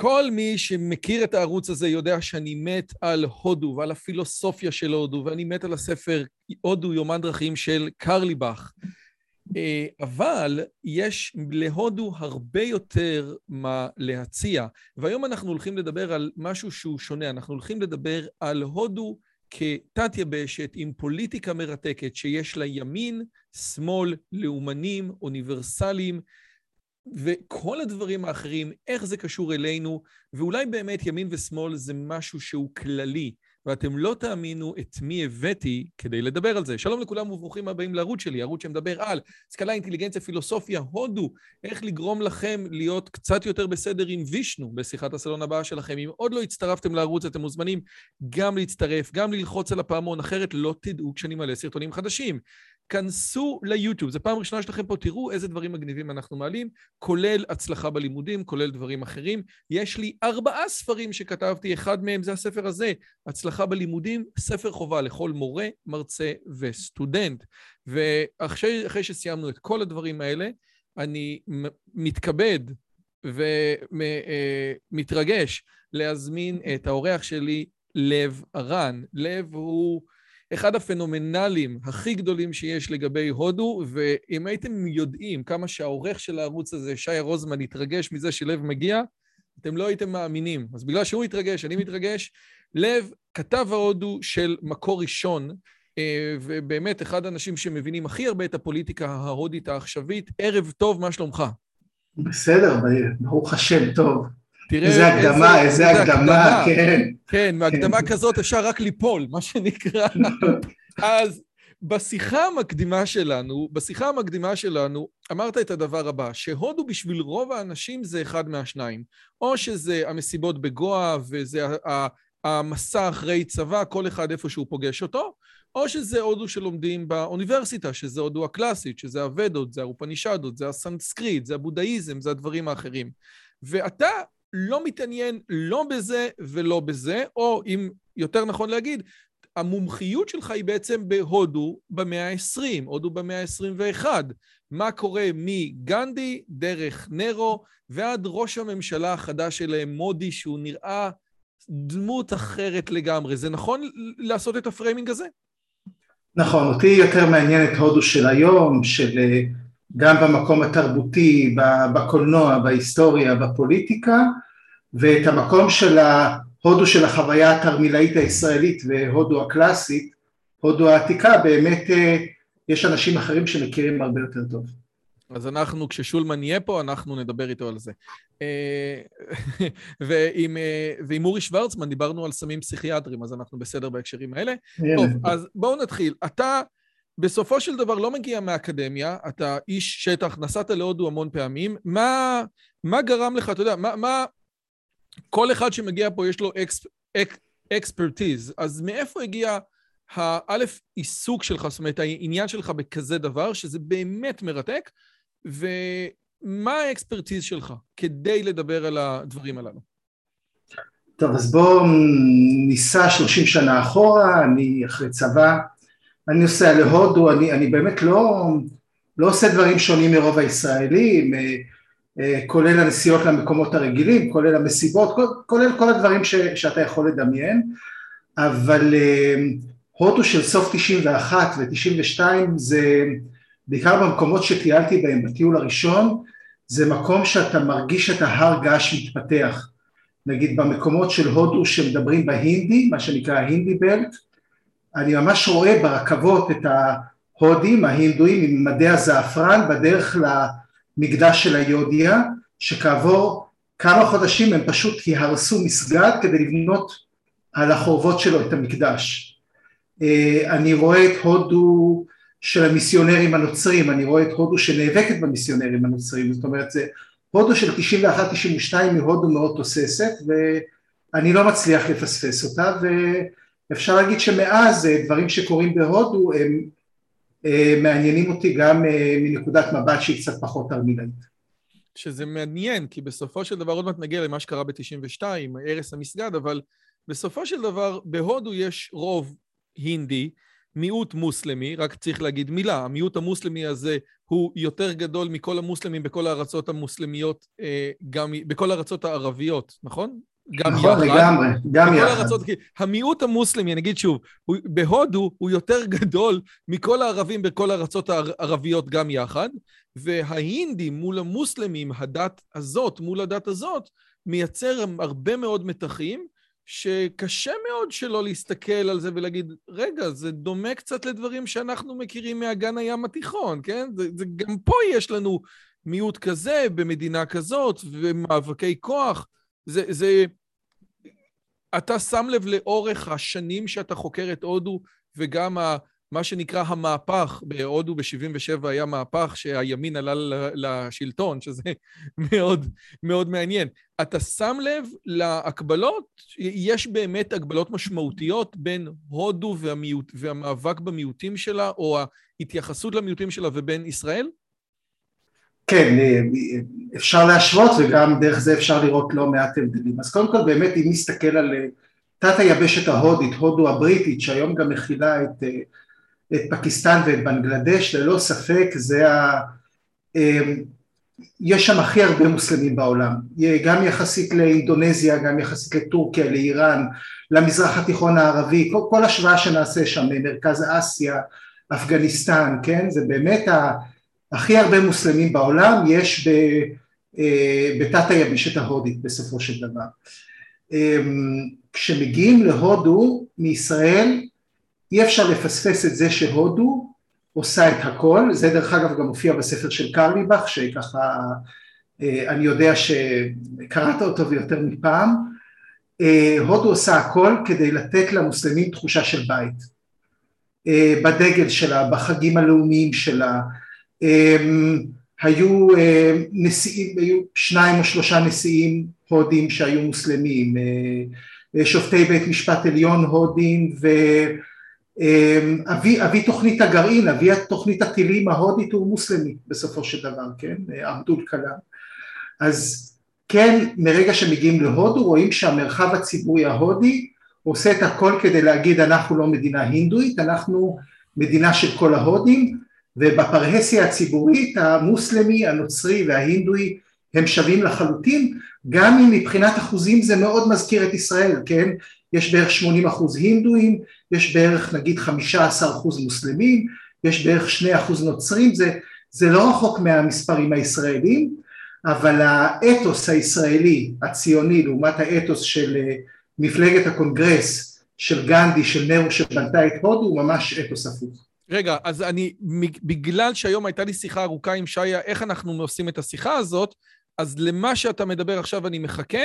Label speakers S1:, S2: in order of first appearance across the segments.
S1: כל מי שמכיר את הערוץ הזה יודע שאני מת על הודו ועל הפילוסופיה של הודו, ואני מת על הספר הודו יומן דרכים של קרליבך. אה, אבל יש להודו הרבה יותר מה להציע, והיום אנחנו הולכים לדבר על משהו שהוא שונה, אנחנו הולכים לדבר על הודו כתת יבשת עם פוליטיקה מרתקת שיש לה ימין, שמאל, לאומנים, אוניברסליים, וכל הדברים האחרים, איך זה קשור אלינו, ואולי באמת ימין ושמאל זה משהו שהוא כללי, ואתם לא תאמינו את מי הבאתי כדי לדבר על זה. שלום לכולם וברוכים הבאים לערוץ שלי, ערוץ שמדבר על השכלה, אינטליגנציה, פילוסופיה, הודו, איך לגרום לכם להיות קצת יותר בסדר עם וישנו בשיחת הסלון הבאה שלכם. אם עוד לא הצטרפתם לערוץ, אתם מוזמנים גם להצטרף, גם ללחוץ על הפעמון, אחרת לא תדעו כשאני מלא סרטונים חדשים. כנסו ליוטיוב, זו פעם ראשונה שלכם פה, תראו איזה דברים מגניבים אנחנו מעלים, כולל הצלחה בלימודים, כולל דברים אחרים. יש לי ארבעה ספרים שכתבתי, אחד מהם זה הספר הזה, הצלחה בלימודים, ספר חובה לכל מורה, מרצה וסטודנט. ואחרי שסיימנו את כל הדברים האלה, אני מתכבד ומתרגש להזמין את האורח שלי, לב ארן. לב הוא... אחד הפנומנלים הכי גדולים שיש לגבי הודו, ואם הייתם יודעים כמה שהעורך של הערוץ הזה, שי רוזמן, התרגש מזה שלב מגיע, אתם לא הייתם מאמינים. אז בגלל שהוא התרגש, אני מתרגש. לב, כתב ההודו של מקור ראשון, אה, ובאמת אחד האנשים שמבינים הכי הרבה את הפוליטיקה ההודית העכשווית. ערב טוב, מה שלומך?
S2: בסדר, ברוך השם, טוב. תראה איזה הקדמה, איזה הקדמה, כן.
S1: כן, מהקדמה כזאת אפשר רק ליפול, מה שנקרא. אז בשיחה המקדימה שלנו, בשיחה המקדימה שלנו, אמרת את הדבר הבא, שהודו בשביל רוב האנשים זה אחד מהשניים. או שזה המסיבות בגואה וזה המסע אחרי צבא, כל אחד איפה שהוא פוגש אותו, או שזה הודו שלומדים באוניברסיטה, שזה הודו הקלאסית, שזה הוודות, זה האופנישדות, זה הסנסקריט, זה הבודהיזם, זה הדברים האחרים. ואתה לא מתעניין לא בזה ולא בזה, או אם יותר נכון להגיד, המומחיות שלך היא בעצם בהודו במאה ה-20, הודו במאה ה-21. מה קורה מגנדי, דרך נרו, ועד ראש הממשלה החדש שלהם, מודי, שהוא נראה דמות אחרת לגמרי. זה נכון לעשות את ה framing הזה?
S2: נכון, אותי יותר מעניין את הודו של היום, של אה, גם במקום התרבותי, בקולנוע, בהיסטוריה, בפוליטיקה, ואת המקום של ההודו של החוויה התרמילאית הישראלית והודו הקלאסית, הודו העתיקה, באמת אה, יש אנשים אחרים שמכירים הרבה יותר טוב.
S1: אז אנחנו, כששולמן יהיה פה, אנחנו נדבר איתו על זה. אה, ועם, אה, ועם אורי שוורצמן דיברנו על סמים פסיכיאטריים, אז אנחנו בסדר בהקשרים האלה. טוב, אז בואו נתחיל. אתה בסופו של דבר לא מגיע מהאקדמיה, אתה איש שטח, נסעת להודו המון פעמים. מה, מה גרם לך, אתה יודע, מה, מה... כל אחד שמגיע פה יש לו ex, ex, expertise, אז מאיפה הגיע האלף עיסוק שלך, זאת אומרת, העניין שלך בכזה דבר, שזה באמת מרתק, ומה ה expertise שלך כדי לדבר על הדברים הללו?
S2: טוב, אז בואו ניסע 30 שנה אחורה, אני אחרי צבא, אני נוסע להודו, אני, אני באמת לא, לא עושה דברים שונים מרוב הישראלים, אה, אה, כולל הנסיעות למקומות הרגילים, כולל המסיבות, כולל כל הדברים ש, שאתה יכול לדמיין, אבל אה, הודו של סוף 91 ו-92 זה בעיקר במקומות שטיילתי בהם בטיול הראשון, זה מקום שאתה מרגיש את ההר געש מתפתח. נגיד במקומות של הודו שמדברים בהינדי, מה שנקרא הינדי בלט, אני ממש רואה ברכבות את ההודים, ההינדואים עם מדי הזעפרן בדרך למקדש של היודיה, שכעבור כמה חודשים הם פשוט יהרסו מסגד כדי לבנות על החורבות שלו את המקדש. אה, אני רואה את הודו של המיסיונרים הנוצרים, אני רואה את הודו שנאבקת במיסיונרים הנוצרים, זאת אומרת זה הודו של 91-92 היא הודו מאוד תוססת ואני לא מצליח לפספס אותה ואפשר להגיד שמאז אה, דברים שקורים בהודו הם אה, מעניינים אותי גם מנקודת מבט שהיא קצת פחות תרמילאית.
S1: שזה מעניין, כי בסופו של דבר עוד מעט נגיע למה שקרה ב-92, הרס המסגד, אבל בסופו של דבר בהודו יש רוב הינדי, מיעוט מוסלמי, רק צריך להגיד מילה, המיעוט המוסלמי הזה הוא יותר גדול מכל המוסלמים בכל הארצות המוסלמיות, אה, גם בכל הארצות הערביות, נכון?
S2: גם נכון, יחד. לגמרי, גם יחד.
S1: הארצות, המיעוט המוסלמי, אני אגיד שוב, הוא, בהודו הוא יותר גדול מכל הערבים בכל הארצות הערביות גם יחד, וההינדים מול המוסלמים, הדת הזאת מול הדת הזאת, מייצר הרבה מאוד מתחים, שקשה מאוד שלא להסתכל על זה ולהגיד, רגע, זה דומה קצת לדברים שאנחנו מכירים מאגן הים התיכון, כן? זה, זה, גם פה יש לנו מיעוט כזה במדינה כזאת, ומאבקי כוח. זה, זה... אתה שם לב לאורך השנים שאתה חוקר את הודו, וגם ה... מה שנקרא המהפך, בהודו ב-77' היה מהפך שהימין עלה לשלטון, שזה מאוד מאוד מעניין. אתה שם לב להקבלות, יש באמת הגבלות משמעותיות בין הודו והמיעוט, והמאבק במיעוטים שלה, או ההתייחסות למיעוטים שלה ובין ישראל?
S2: כן, אפשר להשוות וגם דרך זה אפשר לראות לא מעט הבדלים. אז קודם כל באמת אם נסתכל על תת היבשת ההודית, הודו הבריטית, שהיום גם מכילה את את פקיסטן ואת בנגלדש, ללא ספק זה ה... יש שם הכי הרבה מוסלמים בעולם, גם יחסית לאינדונזיה, גם יחסית לטורקיה, לאיראן, למזרח התיכון הערבי, כל השוואה שנעשה שם, מרכז אסיה, אפגניסטן, כן, זה באמת ה, הכי הרבה מוסלמים בעולם יש ב, אה, בתת היבשת ההודית בסופו של דבר. אמ, כשמגיעים להודו מישראל אי אפשר לפספס את זה שהודו עושה את הכל, זה דרך אגב גם מופיע בספר של קרליבך שככה אה, אני יודע שקראת אותו ויותר מפעם, אה, הודו עושה הכל כדי לתת למוסלמים תחושה של בית, בדגל שלה, בחגים הלאומיים שלה, היו נשיאים, היו שניים או שלושה נשיאים הודים שהיו מוסלמים, שופטי בית משפט עליון הודים ו... אמ, אבי, תוכנית הגרעין, אבי תוכנית הטילים ההודית הוא מוסלמי בסופו של דבר, כן, עבדול קלאם. אז כן, מרגע שמגיעים להודו רואים שהמרחב הציבורי ההודי עושה את הכל כדי להגיד אנחנו לא מדינה הינדואית, אנחנו מדינה של כל ההודים, ובפרהסיה הציבורית המוסלמי, הנוצרי וההינדואי הם שווים לחלוטין, גם אם מבחינת אחוזים זה מאוד מזכיר את ישראל, כן? יש בערך 80 אחוז הינדואים, יש בערך נגיד 15 אחוז מוסלמים, יש בערך 2 אחוז נוצרים, זה, זה לא רחוק מהמספרים הישראלים, אבל האתוס הישראלי הציוני לעומת האתוס של אה, מפלגת הקונגרס של גנדי, של נרו שבנתה את הודו, הוא ממש אתוס הפוך.
S1: רגע, אז אני, בגלל שהיום הייתה לי שיחה ארוכה עם שיה, איך אנחנו עושים את השיחה הזאת, אז למה שאתה מדבר עכשיו אני מחכה,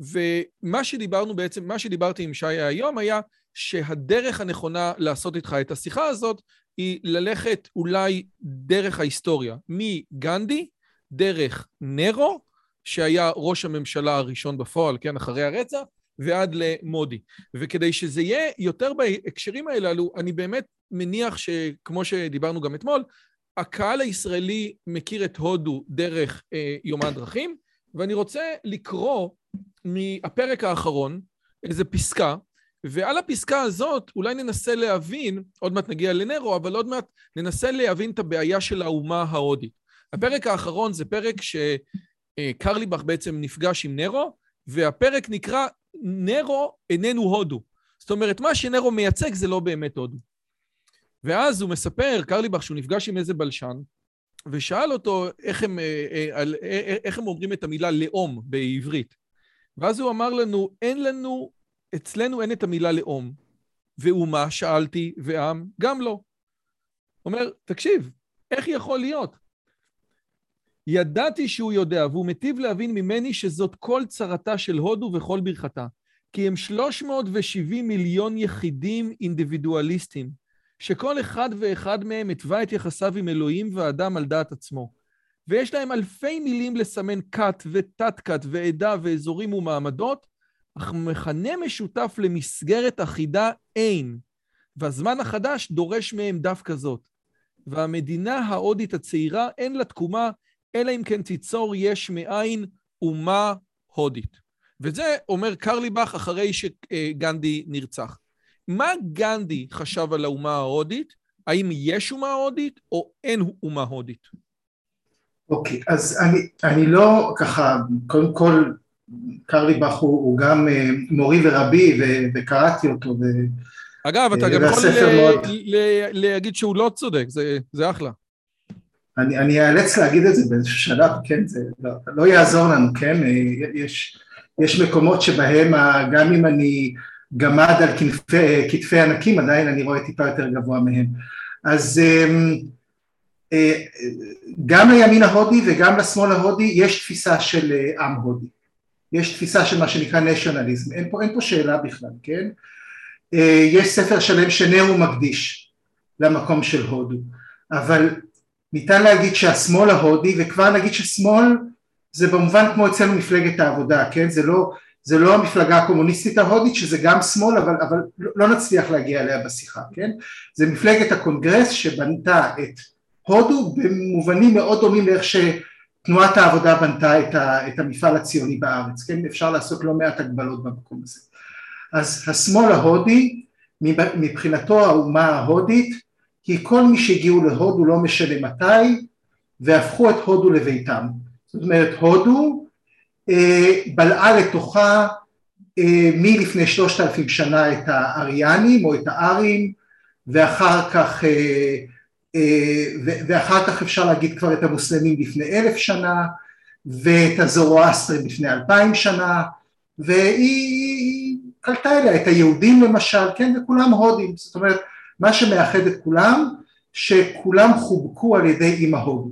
S1: ומה שדיברנו בעצם, מה שדיברתי עם שי היום היה שהדרך הנכונה לעשות איתך את השיחה הזאת היא ללכת אולי דרך ההיסטוריה, מגנדי, דרך נרו, שהיה ראש הממשלה הראשון בפועל, כן, אחרי הרצח, ועד למודי. וכדי שזה יהיה יותר בהקשרים האלו, אני באמת מניח שכמו שדיברנו גם אתמול, הקהל הישראלי מכיר את הודו דרך אה, יומן דרכים, ואני רוצה לקרוא מהפרק האחרון איזה פסקה, ועל הפסקה הזאת אולי ננסה להבין, עוד מעט נגיע לנרו, אבל עוד מעט ננסה להבין את הבעיה של האומה ההודית. הפרק האחרון זה פרק שקרליבך בעצם נפגש עם נרו, והפרק נקרא נרו איננו הודו. זאת אומרת, מה שנרו מייצג זה לא באמת הודו. ואז הוא מספר, קרליבך, שהוא נפגש עם איזה בלשן, ושאל אותו איך הם, אה, אה, אה, איך הם אומרים את המילה לאום בעברית. ואז הוא אמר לנו, אין לנו, אצלנו אין את המילה לאום. ואומה, שאלתי, ועם, גם לא. אומר, תקשיב, איך יכול להיות? ידעתי שהוא יודע, והוא מטיב להבין ממני שזאת כל צרתה של הודו וכל ברכתה. כי הם 370 מיליון יחידים אינדיבידואליסטים, שכל אחד ואחד מהם התווה את יחסיו עם אלוהים ואדם על דעת עצמו. ויש להם אלפי מילים לסמן כת ותת-כת ועדה ואזורים ומעמדות, אך מכנה משותף למסגרת אחידה אין, והזמן החדש דורש מהם דווקא זאת. והמדינה ההודית הצעירה אין לה תקומה, אלא אם כן תיצור יש מאין אומה הודית. וזה אומר קרליבך אחרי שגנדי נרצח. מה גנדי חשב על האומה ההודית? האם יש אומה הודית או אין אומה הודית?
S2: אוקיי, okay, אז אני, אני לא ככה, קודם כל קרליבך הוא, הוא גם אה, מורי ורבי ו, וקראתי אותו. ו,
S1: אגב, אתה גם יכול ל, מאוד... ל, להגיד שהוא לא צודק, זה, זה אחלה.
S2: אני, אני אאלץ להגיד את זה באיזשהו שלב, כן, זה לא, לא יעזור לנו, כן, אה, יש, יש מקומות שבהם גם אם אני גמד על כתפי, כתפי ענקים, עדיין אני רואה טיפה יותר גבוה מהם. אז אמ, אה, גם לימין ההודי וגם לשמאל ההודי יש תפיסה של אה, עם הודי. יש תפיסה של מה שנקרא נשיונליזם, אין פה, אין פה שאלה בכלל, כן? אה, יש ספר שלם שנרו מקדיש למקום של הודו, אבל ניתן להגיד שהשמאל ההודי, וכבר נגיד ששמאל זה במובן כמו אצלנו מפלגת העבודה, כן? זה לא, זה לא המפלגה הקומוניסטית ההודית שזה גם שמאל אבל, אבל לא נצליח להגיע אליה בשיחה, כן? זה מפלגת הקונגרס שבנתה את הודו במובנים מאוד דומים לאיך שתנועת העבודה בנתה את, ה, את המפעל הציוני בארץ, כן? אפשר לעשות לא מעט הגבלות במקום הזה. אז השמאל ההודי מבחינתו האומה ההודית היא כל מי שהגיעו להודו לא משנה מתי והפכו את הודו לביתם. זאת אומרת הודו אה, בלעה לתוכה אה, מלפני שלושת אלפים שנה את האריאנים או את הארים ואחר כך אה, ואחר כך אפשר להגיד כבר את המוסלמים לפני אלף שנה ואת הזורואסטרים לפני אלפיים שנה והיא קלטה אליה את היהודים למשל, כן, וכולם הודים, זאת אומרת מה שמאחד את כולם שכולם חובקו על ידי אימא הודו.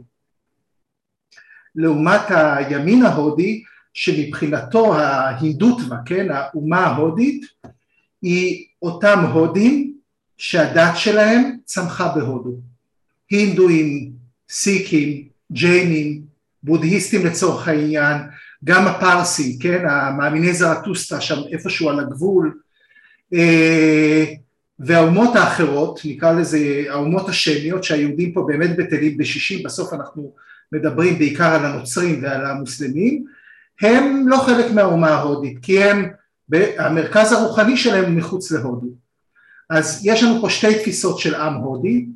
S2: לעומת הימין ההודי שמבחינתו ההינדוטווה, כן, האומה ההודית היא אותם הודים שהדת שלהם צמחה בהודו. הינדואים, סיקים, ג'יינים, בודהיסטים לצורך העניין, גם הפרסים, כן, המאמיני זרטוסטרה שם איפשהו על הגבול, אה, והאומות האחרות, נקרא לזה האומות השמיות שהיהודים פה באמת בטלים בשישים, בסוף אנחנו מדברים בעיקר על הנוצרים ועל המוסלמים, הם לא חלק מהאומה ההודית, כי הם, המרכז הרוחני שלהם הוא מחוץ להודו. אז יש לנו פה שתי תפיסות של עם הודי,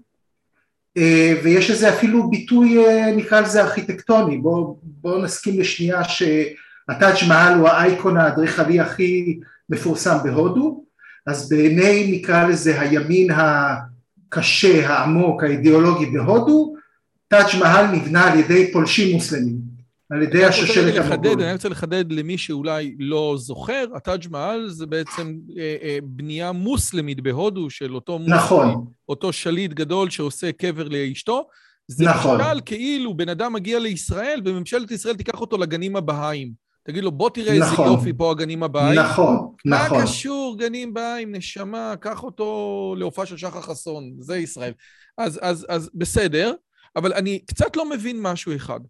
S2: אה, ויש לזה אפילו ביטוי אה, נקרא לזה ארכיטקטוני, בואו בוא נסכים לשנייה שהטאג' מעל הוא האייקון האדריכלי הכי מפורסם בהודו, אז בעיני נקרא לזה הימין הקשה, העמוק, האידיאולוגי בהודו, טאג' מהל נבנה על ידי פולשים מוסלמים, על ידי השושלת המוגולית.
S1: אני רוצה לחדד למי שאולי לא זוכר, הטאג' מהל זה בעצם אה, אה, בנייה מוסלמית בהודו של אותו מוסלמי, נכון. אותו שליט גדול שעושה קבר לאשתו. זה נכון. נשאל כאילו בן אדם מגיע לישראל וממשלת ישראל תיקח אותו לגנים הבהאיים. תגיד לו, בוא תראה נכון, איזה יופי פה הגנים הבאים.
S2: נכון,
S1: מה
S2: נכון.
S1: מה קשור גנים באים, נשמה, קח אותו להופעה של שחר חסון, זה ישראל. אז, אז, אז בסדר, אבל אני קצת לא מבין משהו אחד.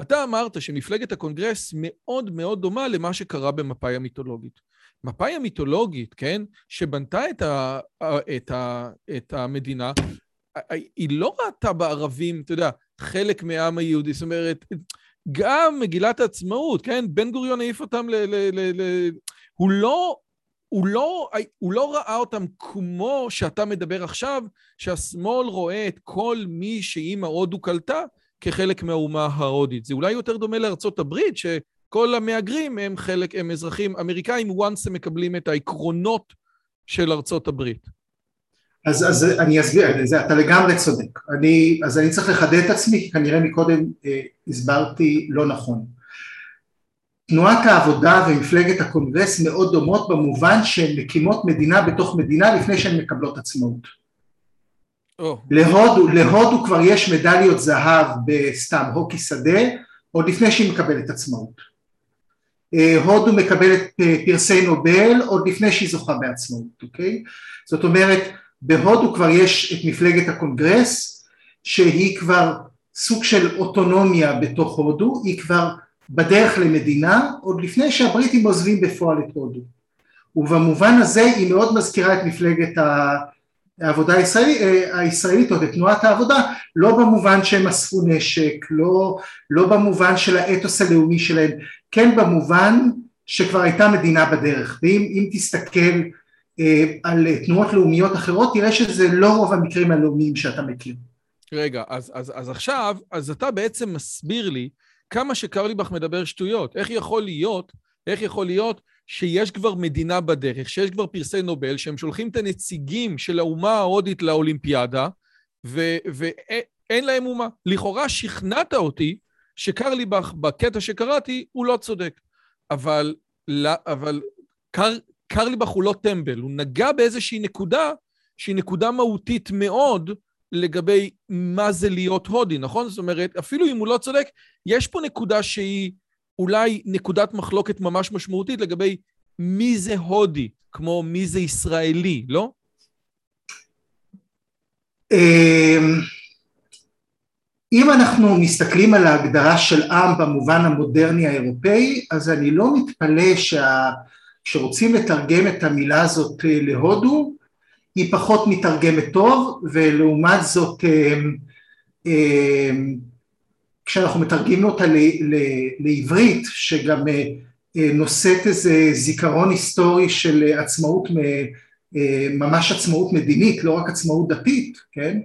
S1: אתה אמרת שמפלגת הקונגרס מאוד מאוד דומה למה שקרה במפאי המיתולוגית. מפאי המיתולוגית, כן, שבנתה את, ה, את, ה, את המדינה, היא לא ראתה בערבים, אתה יודע, חלק מהעם היהודי, זאת אומרת, גם מגילת העצמאות, כן, בן גוריון העיף אותם ל... ל, ל, ל הוא לא הוא לא, הוא לא ראה אותם כמו שאתה מדבר עכשיו, שהשמאל רואה את כל מי שאימא הודו קלטה כחלק מהאומה ההודית. זה אולי יותר דומה לארצות הברית, שכל המהגרים הם חלק, הם אזרחים אמריקאים, once הם מקבלים את העקרונות של ארצות הברית.
S2: אז, אז אני אסביר, זה, אתה לגמרי צודק. אני, אז אני צריך לחדד את עצמי, כי כנראה מקודם אה, הסברתי לא נכון. תנועת העבודה ומפלגת הקונגרס מאוד דומות במובן שהן מקימות מדינה בתוך מדינה לפני שהן מקבלות עצמאות. Oh. להודו, להודו כבר יש מדליות זהב בסתם הוקי שדה עוד לפני שהיא מקבלת עצמאות. אה, הודו מקבלת אה, פרסי נובל עוד לפני שהיא זוכה בעצמאות, אוקיי? זאת אומרת בהודו כבר יש את מפלגת הקונגרס שהיא כבר סוג של אוטונומיה בתוך הודו, היא כבר בדרך למדינה עוד לפני שהבריטים עוזבים בפועל את הודו. ובמובן הזה היא מאוד מזכירה את מפלגת העבודה הישראלית, הישראלית או את תנועת העבודה לא במובן שהם אספו נשק, לא, לא במובן של האתוס הלאומי שלהם, כן במובן שכבר הייתה מדינה בדרך. ואם תסתכל על תנועות לאומיות אחרות, תראה שזה לא רוב המקרים הלאומיים שאתה מכיר.
S1: רגע, אז, אז, אז עכשיו, אז אתה בעצם מסביר לי כמה שקרליבך מדבר שטויות. איך יכול להיות, איך יכול להיות שיש כבר מדינה בדרך, שיש כבר פרסי נובל, שהם שולחים את הנציגים של האומה ההודית לאולימפיאדה, ואין להם אומה. לכאורה שכנעת אותי שקרליבך, בקטע שקראתי, הוא לא צודק. אבל, אבל קר, קרליבך הוא לא טמבל, הוא נגע באיזושהי נקודה שהיא נקודה מהותית מאוד לגבי מה זה להיות הודי, נכון? זאת אומרת, אפילו אם הוא לא צודק, יש פה נקודה שהיא אולי נקודת מחלוקת ממש משמעותית לגבי מי זה הודי, כמו מי זה ישראלי, לא?
S2: אמ, אם אנחנו מסתכלים על ההגדרה של עם במובן המודרני האירופאי, אז אני לא מתפלא שה... כשרוצים לתרגם את המילה הזאת אה, להודו, היא פחות מתרגמת טוב, ולעומת זאת אמ, אמ, כשאנחנו מתרגמים אותה לעברית, שגם אה, אה, נושאת איזה זיכרון היסטורי של עצמאות, אה, ממש עצמאות מדינית, לא רק עצמאות דתית, כן?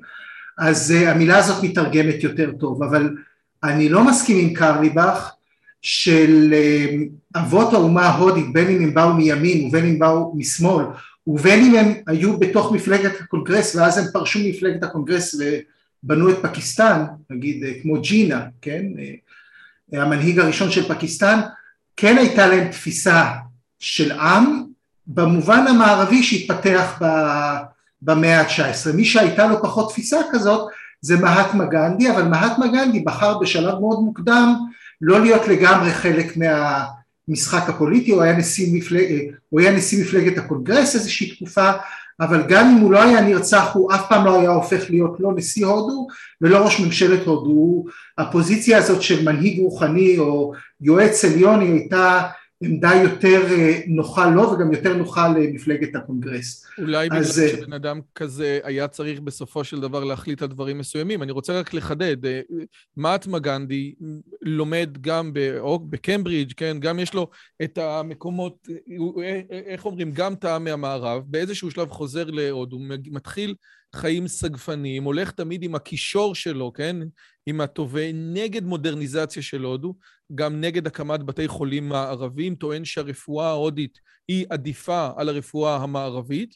S2: אז המילה הזאת מתרגמת יותר טוב, אבל אני לא מסכים עם קרליבך של אבות האומה ההודית, בין אם הם באו מימין ובין אם באו משמאל, ובין אם הם היו בתוך מפלגת הקונגרס ואז הם פרשו ממפלגת הקונגרס ובנו את פקיסטן, נגיד כמו ג'ינה, כן, המנהיג הראשון של פקיסטן, כן הייתה להם תפיסה של עם במובן המערבי שהתפתח במאה ה-19. מי שהייתה לו פחות תפיסה כזאת זה מהטמה גנדי, אבל מהטמה גנדי בחר בשלב מאוד מוקדם לא להיות לגמרי חלק מה... המשחק הפוליטי, הוא היה נשיא, מפלג, הוא היה נשיא מפלגת הקונגרס איזושהי תקופה, אבל גם אם הוא לא היה נרצח הוא אף פעם לא היה הופך להיות לא נשיא הודו ולא ראש ממשלת הודו, הפוזיציה הזאת של מנהיג רוחני או יועץ עליון היא הייתה עמדה יותר אה, נוחה לו וגם יותר נוחה למפלגת הקונגרס.
S1: אולי בגלל אז... אה, שבן אדם כזה היה צריך בסופו של דבר להחליט על דברים מסוימים. אני רוצה רק לחדד, אה, מאטמה גנדי לומד גם בקמברידג', כן? גם יש לו את המקומות, איך אומרים, גם טעם מהמערב, באיזשהו שלב חוזר להוד, הוא מתחיל חיים סגפניים, הולך תמיד עם הקישור שלו, כן? עם הטובה, נגד מודרניזציה של הודו, גם נגד הקמת בתי חולים מערביים, טוען שהרפואה ההודית היא עדיפה על הרפואה המערבית,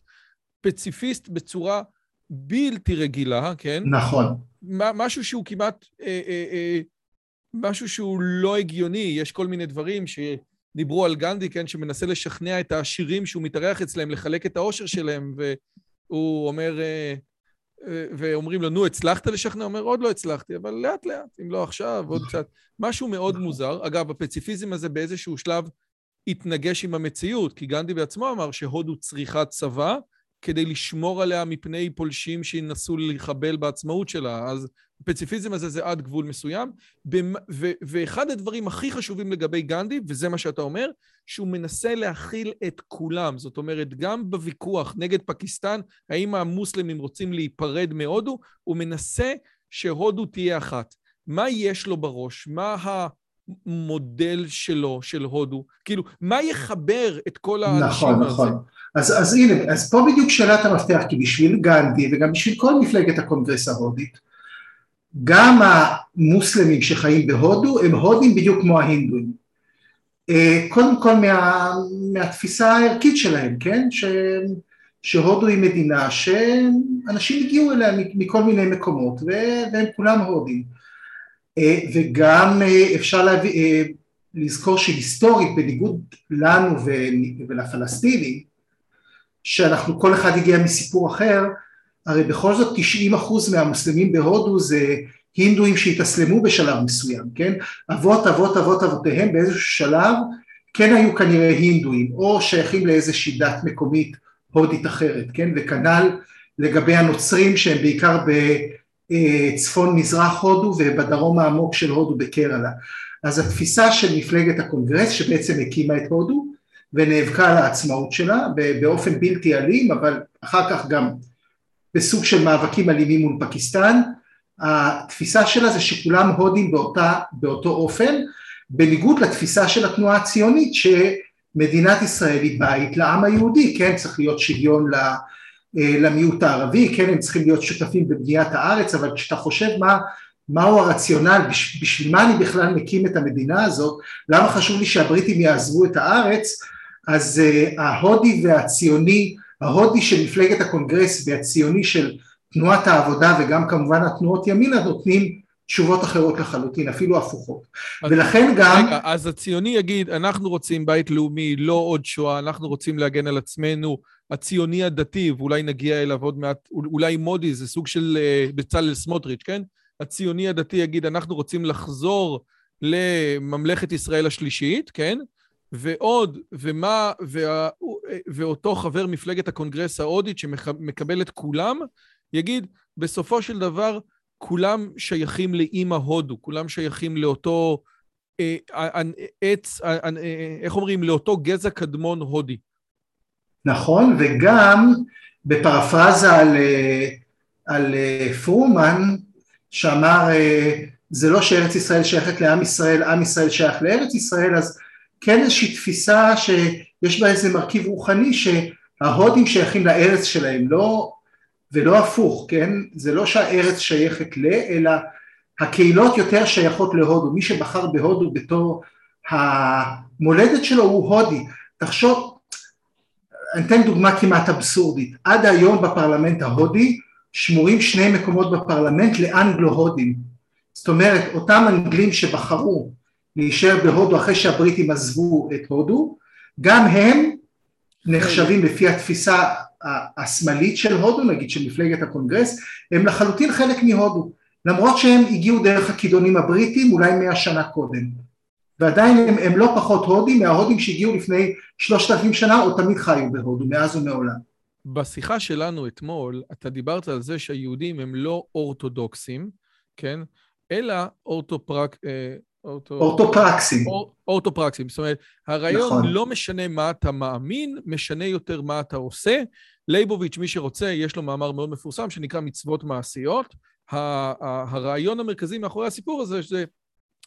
S1: פציפיסט בצורה בלתי רגילה, כן?
S2: נכון.
S1: משהו שהוא כמעט, אה, אה, אה, משהו שהוא לא הגיוני, יש כל מיני דברים שדיברו על גנדי, כן? שמנסה לשכנע את העשירים שהוא מתארח אצלם, לחלק את העושר שלהם, והוא אומר... אה, ואומרים לו, נו, הצלחת לשכנע? הוא אומר, עוד לא הצלחתי, אבל לאט לאט, אם לא עכשיו, עוד קצת. משהו מאוד מוזר. אגב, הפציפיזם הזה באיזשהו שלב התנגש עם המציאות, כי גנדי בעצמו אמר שהודו צריכה צבא כדי לשמור עליה מפני פולשים שינסו לחבל בעצמאות שלה. אז הפציפיזם הזה זה עד גבול מסוים. ואחד הדברים הכי חשובים לגבי גנדי, וזה מה שאתה אומר, שהוא מנסה להכיל את כולם. זאת אומרת, גם בוויכוח נגד פקיסטן, האם המוסלמים רוצים להיפרד מהודו, הוא מנסה שהודו תהיה אחת. מה יש לו בראש? מה המודל שלו, של הודו? כאילו, מה יחבר את כל האנשים
S2: נכון, הזה? נכון, נכון. אז, אז הנה, אז פה בדיוק שאלת המפתח, כי בשביל גנדי וגם בשביל כל מפלגת הקונגרס ההודית, גם המוסלמים שחיים בהודו הם הודים בדיוק כמו ההינדואים. אה, קודם כל מה, מהתפיסה הערכית שלהם, כן? ש, שהודו היא מדינה שאנשים הגיעו אליה מכל מיני מקומות והם כולם הודים. אה, וגם אה, אפשר להביא, לזכור שהיסטורית בניגוד לנו ולפלסטינים שאנחנו כל אחד הגיע מסיפור אחר הרי בכל זאת 90 אחוז מהמוסלמים בהודו זה הינדואים שהתאסלמו בשלב מסוים, כן? אבות אבות אבות אבותיהם באיזשהו שלב כן היו כנראה הינדואים או שייכים לאיזושהי דת מקומית הודית אחרת, כן? וכנ"ל לגבי הנוצרים שהם בעיקר בצפון מזרח הודו ובדרום העמוק של הודו בקרלה. אז התפיסה של מפלגת הקונגרס שבעצם הקימה את הודו ונאבקה על העצמאות שלה באופן בלתי אלים אבל אחר כך גם בסוג של מאבקים אלימים מול פקיסטן, התפיסה שלה זה שכולם הודים באותה, באותו אופן, בניגוד לתפיסה של התנועה הציונית מדינת ישראל היא בית לעם היהודי, כן, צריך להיות שוויון למיעוט הערבי, כן, הם צריכים להיות שותפים בבניית הארץ, אבל כשאתה חושב מה, מהו הרציונל, בשביל מה אני בכלל מקים את המדינה הזאת, למה חשוב לי שהבריטים יעזבו את הארץ, אז ההודי והציוני, ההודי של מפלגת הקונגרס והציוני של תנועת העבודה וגם כמובן התנועות ימינה נותנים תשובות אחרות לחלוטין, אפילו הפוכות. ולכן גם...
S1: רגע, אז הציוני יגיד, אנחנו רוצים בית לאומי, לא עוד שואה, אנחנו רוצים להגן על עצמנו. הציוני הדתי, ואולי נגיע אליו עוד מעט, אולי מודי, זה סוג של uh, בצלאל סמוטריץ', כן? הציוני הדתי יגיד, אנחנו רוצים לחזור לממלכת ישראל השלישית, כן? ועוד, ומה, וה, ואותו חבר מפלגת הקונגרס ההודית שמקבל את כולם, יגיד, בסופו של דבר, כולם שייכים לאימא הודו, כולם שייכים לאותו אה, עץ, אה, אה, איך אומרים? לאותו גזע קדמון הודי.
S2: נכון, וגם בפרפרזה על, על פרומן, שאמר זה לא שארץ ישראל שייכת לעם ישראל, עם ישראל שייך לארץ ישראל, אז כן איזושהי תפיסה שיש בה איזה מרכיב רוחני שההודים שייכים לארץ שלהם, לא ולא הפוך, כן? זה לא שהארץ שייכת ל, אלא הקהילות יותר שייכות להודו, מי שבחר בהודו בתור המולדת שלו הוא הודי, תחשוב, אני אתן דוגמה כמעט אבסורדית, עד היום בפרלמנט ההודי שמורים שני מקומות בפרלמנט לאנגלו-הודים, זאת אומרת אותם אנגלים שבחרו להישאר בהודו אחרי שהבריטים עזבו את הודו, גם הם נחשבים לפי התפיסה השמאלית של הודו, נגיד של מפלגת הקונגרס, הם לחלוטין חלק מהודו, למרות שהם הגיעו דרך הכידונים הבריטים אולי מאה שנה קודם, ועדיין הם, הם לא פחות הודים מההודים שהגיעו לפני שלושת אלפים שנה או תמיד חיו בהודו, מאז ומעולם.
S1: בשיחה שלנו אתמול, אתה דיברת על זה שהיהודים הם לא אורתודוקסים, כן? אלא אורתופרק... אה,
S2: אורתו... אורתופרקסים.
S1: אור, אורתופרקסים, זאת אומרת, הרעיון נכון. לא משנה מה אתה מאמין, משנה יותר מה אתה עושה. לייבוביץ', מי שרוצה, יש לו מאמר מאוד מפורסם שנקרא מצוות מעשיות. הרעיון המרכזי מאחורי הסיפור הזה זה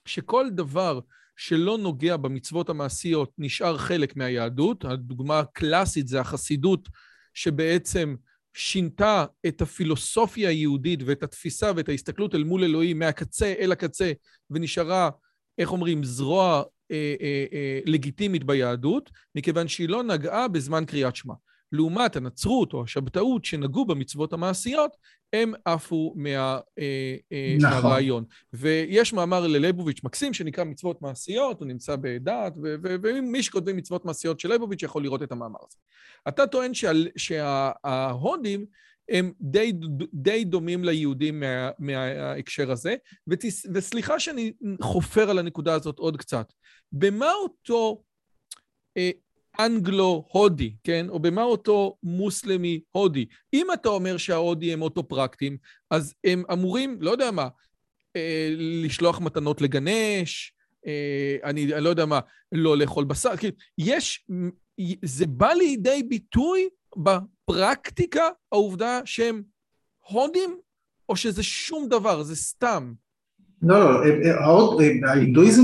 S1: שכל דבר שלא נוגע במצוות המעשיות נשאר חלק מהיהדות. הדוגמה הקלאסית זה החסידות שבעצם שינתה את הפילוסופיה היהודית ואת התפיסה ואת ההסתכלות אל מול אלוהים מהקצה אל הקצה ונשארה איך אומרים, זרוע אה, אה, אה, לגיטימית ביהדות, מכיוון שהיא לא נגעה בזמן קריאת שמע. לעומת הנצרות או השבתאות שנגעו במצוות המעשיות, הם עפו מה, אה, אה, נכון. מהרעיון. ויש מאמר לליבוביץ' מקסים שנקרא מצוות מעשיות, הוא נמצא בדעת, ומי שכותבים מצוות מעשיות של ליבוביץ' יכול לראות את המאמר הזה. אתה טוען שה, שההודים הם די, די דומים ליהודים מה, מההקשר הזה, ותס, וסליחה שאני חופר על הנקודה הזאת עוד קצת. במה אותו אה, אנגלו-הודי, כן? או במה אותו מוסלמי-הודי? אם אתה אומר שההודי הם אוטו-פרקטים, אז הם אמורים, לא יודע מה, אה, לשלוח מתנות לגנש, אה, אני, אני לא יודע מה, לא לאכול בשר, כאילו, יש, זה בא לידי ביטוי בפרקטיקה, העובדה שהם הודים, או שזה שום דבר, זה סתם?
S2: לא, לא, ההינדואיזם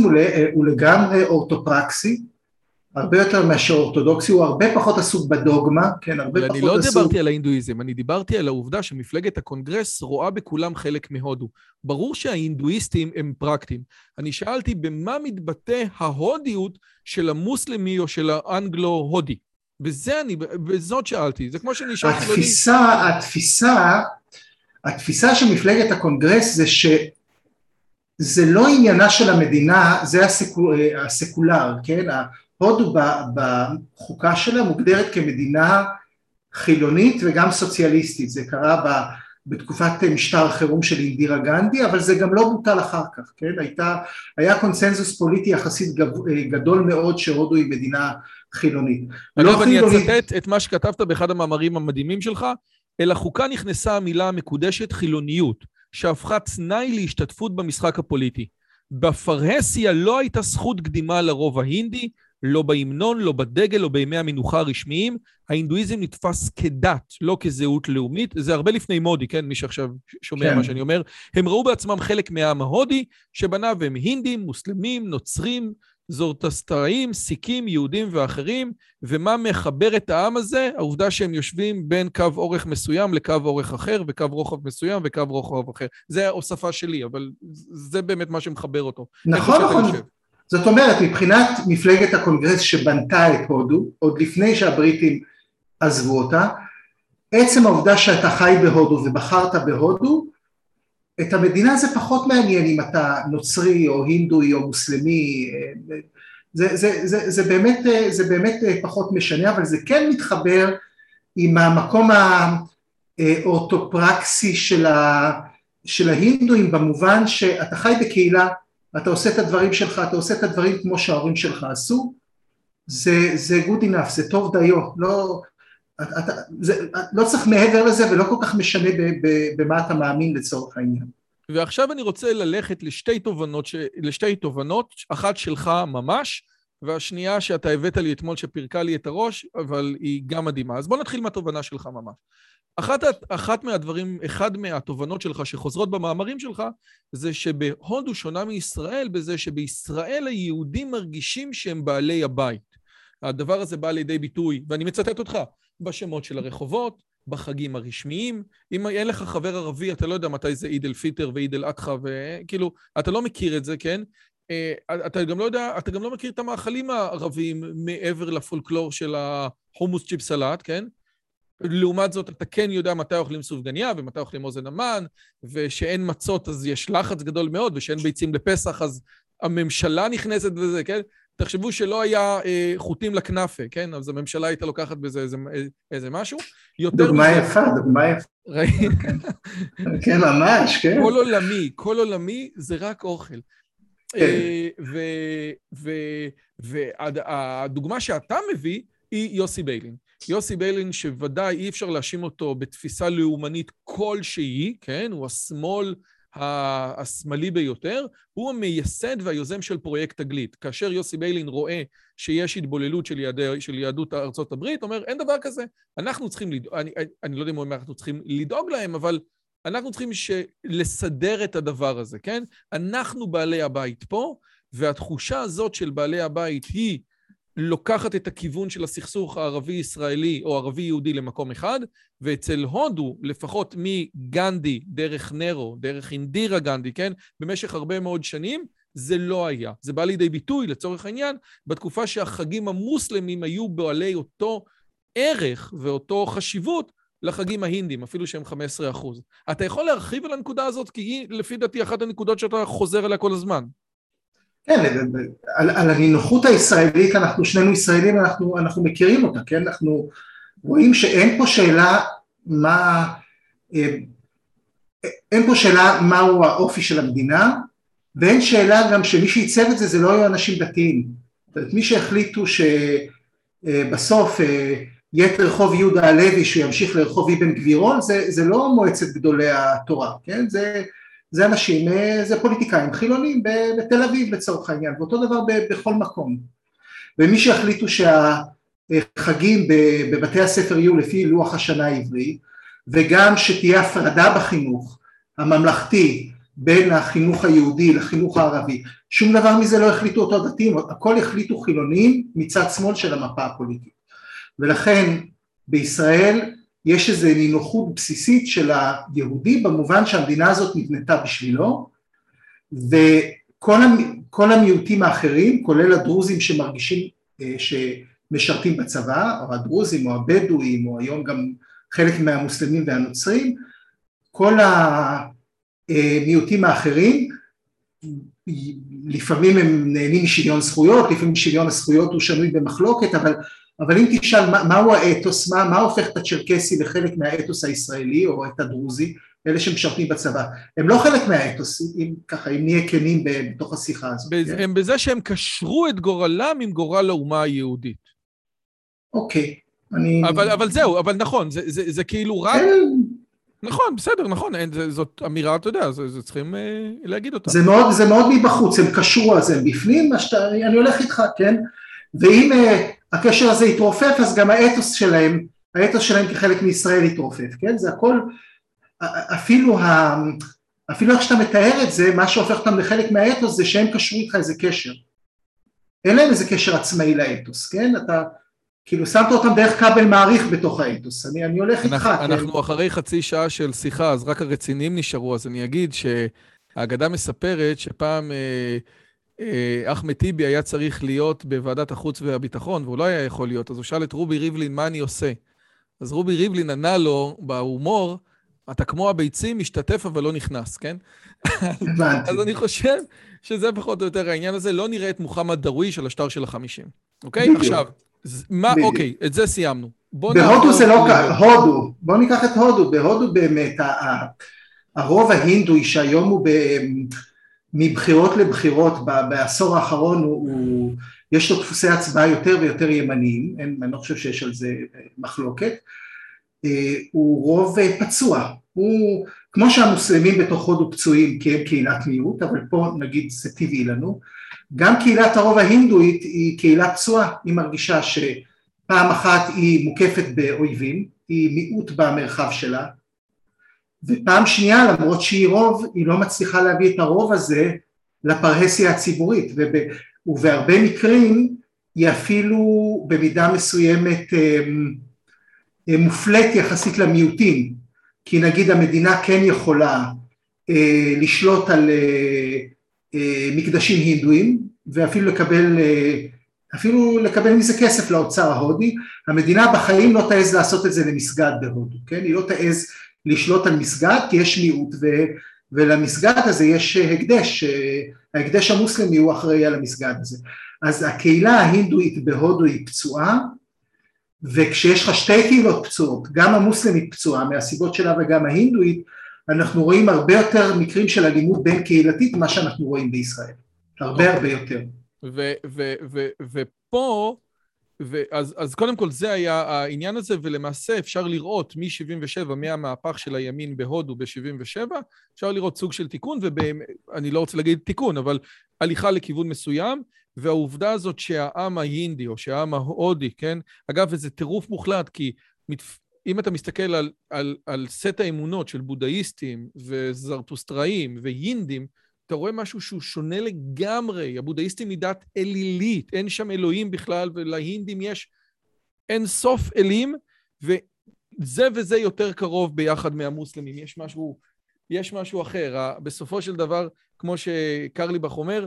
S2: הוא לגמרי אורתופרקסי, הרבה יותר מאשר אורתודוקסי, הוא הרבה פחות עסוק בדוגמה, כן, הרבה פחות עסוק...
S1: אני לא דיברתי על ההינדואיזם, אני דיברתי על העובדה שמפלגת הקונגרס רואה בכולם חלק מהודו. ברור שההינדואיסטים הם פרקטיים. אני שאלתי במה מתבטא ההודיות של המוסלמי או של האנגלו-הודי. וזה אני, בזאת שאלתי, זה כמו שאני שאלתי...
S2: התפיסה, לי... התפיסה, התפיסה של מפלגת הקונגרס זה שזה לא עניינה של המדינה, זה ה secul, ה secular, כן? הודו בחוקה שלה מוגדרת כמדינה חילונית וגם סוציאליסטית, זה קרה בתקופת משטר החירום של אינדירה גנדי, אבל זה גם לא בוטל אחר כך, כן? הייתה, היה קונסנזוס פוליטי יחסית גדול מאוד שהודו היא מדינה חילונית.
S1: אגב, לא אני חילונית... אצטט את מה שכתבת באחד המאמרים המדהימים שלך, אל החוקה נכנסה המילה המקודשת חילוניות, שהפכה תנאי להשתתפות במשחק הפוליטי. בפרהסיה לא הייתה זכות קדימה לרוב ההינדי, לא בהמנון, לא בדגל, לא בימי המנוחה הרשמיים. ההינדואיזם נתפס כדת, לא כזהות לאומית. זה הרבה לפני מודי, כן? מי שעכשיו שומע כן. מה שאני אומר. הם ראו בעצמם חלק מהעם ההודי, שבניו הם הינדים, מוסלמים, נוצרים, זורטסטראים, סיקים, יהודים ואחרים, ומה מחבר את העם הזה? העובדה שהם יושבים בין קו אורך מסוים לקו אורך אחר, וקו רוחב מסוים וקו רוחב אחר. זה ההוספה שלי, אבל זה באמת מה שמחבר אותו.
S2: נכון, נכון. זאת אומרת, מבחינת מפלגת הקונגרס שבנתה את הודו, עוד לפני שהבריטים עזבו אותה, עצם העובדה שאתה חי בהודו ובחרת בהודו, את המדינה זה פחות מעניין אם אתה נוצרי או הינדואי או מוסלמי, זה, זה, זה, זה, באמת, זה באמת פחות משנה, אבל זה כן מתחבר עם המקום האורתופרקסי של, ה, של ההינדואים במובן שאתה חי בקהילה, אתה עושה את הדברים שלך, אתה עושה את הדברים כמו שההורים שלך עשו, זה, זה good enough, זה טוב דיו, לא, אתה, זה, לא צריך מעבר לזה ולא כל כך משנה במה אתה מאמין לצורך העניין.
S1: ועכשיו אני רוצה ללכת לשתי תובנות, ש... לשתי תובנות, אחת שלך ממש, והשנייה שאתה הבאת לי אתמול שפירקה לי את הראש, אבל היא גם מדהימה. אז בוא נתחיל מהתובנה שלך ממש. אחת, אחת מהדברים, אחד מהתובנות שלך שחוזרות במאמרים שלך, זה שבהודו שונה מישראל בזה שבישראל היהודים מרגישים שהם בעלי הבית. הדבר הזה בא לידי ביטוי, ואני מצטט אותך, בשמות של הרחובות, בחגים הרשמיים. אם אין לך חבר ערבי, אתה לא יודע מתי זה עיד אל פיטר ועיד אל אדחא, וכאילו, אתה לא מכיר את זה, כן? אה, אתה גם לא יודע, אתה גם לא מכיר את המאכלים הערביים מעבר לפולקלור של החומוס צ'יפ סלט, כן? לעומת זאת, אתה כן יודע מתי אוכלים סופגניה ומתי אוכלים אוזן המן, ושאין מצות אז יש לחץ גדול מאוד, ושאין ביצים לפסח אז הממשלה נכנסת בזה, כן? תחשבו שלא היה אה, חוטים לכנאפה, כן? אז הממשלה הייתה לוקחת בזה איזה, איזה משהו.
S2: דוגמה מזה, יפה, דוגמה יפה. כן, ממש, כן.
S1: כל עולמי, כל עולמי זה רק אוכל. כן. אה, והדוגמה שאתה מביא היא יוסי ביילין. יוסי ביילין, שוודאי אי אפשר להאשים אותו בתפיסה לאומנית כלשהי, כן? הוא השמאל השמאלי ביותר, הוא המייסד והיוזם של פרויקט תגלית. כאשר יוסי ביילין רואה שיש התבוללות של, יעדי, של יהדות ארצות הברית, אומר, אין דבר כזה, אנחנו צריכים לדאוג, אני, אני לא יודע אם הוא אומר, אנחנו צריכים לדאוג להם, אבל אנחנו צריכים. לסדר את הדבר הזה, כן? אנחנו בעלי הבית פה, והתחושה הזאת של בעלי הבית היא לוקחת את הכיוון של הסכסוך הערבי-ישראלי או ערבי-יהודי למקום אחד, ואצל הודו, לפחות מגנדי, דרך נרו, דרך אינדירה גנדי, כן? במשך הרבה מאוד שנים, זה לא היה. זה בא לידי ביטוי, לצורך העניין, בתקופה שהחגים המוסלמים היו בעלי אותו ערך ואותו חשיבות לחגים ההינדים, אפילו שהם 15 אחוז. אתה יכול להרחיב על הנקודה הזאת? כי היא, לפי דעתי, אחת הנקודות שאתה חוזר אליה כל הזמן.
S2: כן, על, על הנינוחות הישראלית, אנחנו שנינו ישראלים, אנחנו, אנחנו מכירים אותה, כן? אנחנו רואים שאין פה שאלה מה, אה, אין פה שאלה מהו האופי של המדינה, ואין שאלה גם שמי שעיצב את זה, זה לא היו אנשים דתיים. זאת אומרת, מי שהחליטו שבסוף אה, יהיה את רחוב יהודה הלוי שהוא ימשיך לרחוב אבן גבירון, זה, זה לא מועצת גדולי התורה, כן? זה זה אנשים, אה, זה פוליטיקאים חילונים בתל אביב לצורך העניין, ואותו דבר בכל מקום. ומי שהחליטו שהחגים בבתי הספר יהיו לפי לוח השנה העברי, וגם שתהיה הפרדה בחינוך הממלכתי בין החינוך היהודי לחינוך הערבי, שום דבר מזה לא החליטו אותו דתיים, הכל החליטו חילונים מצד שמאל של המפה הפוליטית. ולכן בישראל יש איזו נינוחות בסיסית של היהודי במובן שהמדינה הזאת נבנתה בשבילו וכל המיעוטים האחרים כולל הדרוזים שמרגישים אה, שמשרתים בצבא או הדרוזים או הבדואים או היום גם חלק מהמוסלמים והנוצרים כל המיעוטים האחרים לפעמים הם נהנים משוויון זכויות, לפעמים שוויון הזכויות הוא שנוי במחלוקת, אבל אבל אם תשאל מה, מהו האתוס, מה, מה הופך את הצ'רקסי לחלק מהאתוס הישראלי או את הדרוזי, אלה שמשרתים בצבא, הם לא חלק מהאתוס, אם ככה, אם נהיה כנים בתוך השיחה הזאת.
S1: בזה, כן? הם בזה שהם קשרו את גורלם עם גורל האומה היהודית.
S2: אוקיי, אני...
S1: אבל, אבל זהו, אבל נכון, זה, זה, זה, כאילו רק... כן. נכון, בסדר, נכון, אין, זה, זאת אמירה, אתה יודע, זה, זה צריכים אה, להגיד אותה.
S2: זה מאוד, זה מאוד מבחוץ, הם קשרו, אז הם בפנים, שאתה, אני הולך איתך, כן? ואם אה, הקשר הזה יתרופף אז גם האתוס שלהם, האתוס שלהם כחלק מישראל יתרופף, כן? זה הכל, אפילו, ה, אפילו איך שאתה מתאר את זה, מה שהופך אותם לחלק מהאתוס זה שהם קשרו איתך איזה קשר. אין להם איזה קשר עצמאי לאתוס, כן? אתה כאילו שמת אותם דרך כבל מעריך בתוך האתוס, אני, אני הולך איתך.
S1: אנחנו, כן? אנחנו אחרי חצי שעה של שיחה, אז רק הרציניים נשארו, אז אני אגיד שהאגדה מספרת שפעם אה, אחמד טיבי היה צריך להיות בוועדת החוץ והביטחון, והוא לא היה יכול להיות, אז הוא שאל את רובי ריבלין, מה אני עושה? אז רובי ריבלין ענה לו בהומור, אתה כמו הביצים, משתתף אבל לא נכנס, כן? אז אני חושב שזה פחות או יותר העניין הזה, לא נראה את מוחמד דרוויש על השטר של החמישים, אוקיי?
S2: בדיוק.
S1: עכשיו, מה,
S2: בדיוק.
S1: אוקיי, את זה סיימנו.
S2: בהודו זה לא ככה, הודו, בואו ניקח את הודו, בהודו באמת הרוב ההינדואי שהיום הוא ב- מבחירות לבחירות בעשור האחרון הוא, הוא יש לו דפוסי הצבעה יותר ויותר ימניים, אין, אני לא חושב שיש על זה אה, מחלוקת, אה, הוא רוב אה, פצוע, הוא כמו שהמוסלמים בתוך הודו פצועים כי הם קהילת מיעוט, אבל פה נגיד זה טבעי לנו, גם קהילת הרוב ההינדואית היא קהילה פצועה, היא מרגישה ש... פעם אחת היא מוקפת באויבים, היא מיעוט במרחב שלה, ופעם שנייה למרות שהיא רוב, היא לא מצליחה להביא את הרוב הזה לפרהסיה הציבורית, וב, ובהרבה מקרים היא אפילו במידה מסוימת אה, אה, מופלית יחסית למיעוטים, כי נגיד המדינה כן יכולה אה, לשלוט על אה, מקדשים הינדואים ואפילו לקבל אפילו לקבל מזה כסף לאוצר ההודי, המדינה בחיים לא תעז לעשות את זה למסגד בהודו, כן? היא לא תעז לשלוט על מסגד כי יש מיעוט ו, ולמסגד הזה יש הקדש, ההקדש המוסלמי הוא אחראי על המסגד הזה. אז הקהילה ההינדואית בהודו היא פצועה, וכשיש לך שתי קהילות פצועות, גם המוסלמית פצועה מהסיבות שלה וגם ההינדואית, אנחנו רואים הרבה יותר מקרים של אלימות בין קהילתית ממה שאנחנו רואים בישראל, הרבה הרבה יותר.
S1: ופה, ו- אז, קודם כל זה היה העניין הזה, ולמעשה אפשר לראות מ-77, מהמהפך של הימין בהודו ב-77, אפשר לראות סוג של תיקון, ואני לא רוצה להגיד תיקון, אבל הליכה לכיוון מסוים, והעובדה הזאת שהעם ההינדי, או שהעם ההודי, כן? אגב, וזה טירוף מוחלט, כי. אם אתה מסתכל על, על, על סט האמונות של בודהיסטים וזרטוסטראים והינדים, אתה רואה משהו שהוא שונה לגמרי. הבודהיסטים מדת אלילית, אין שם אלוהים בכלל, ולהינדים יש אין סוף אלים, וזה וזה יותר קרוב ביחד מהמוסלמים. יש משהו, יש משהו אחר. בסופו של דבר, כמו שקרליבך אומר,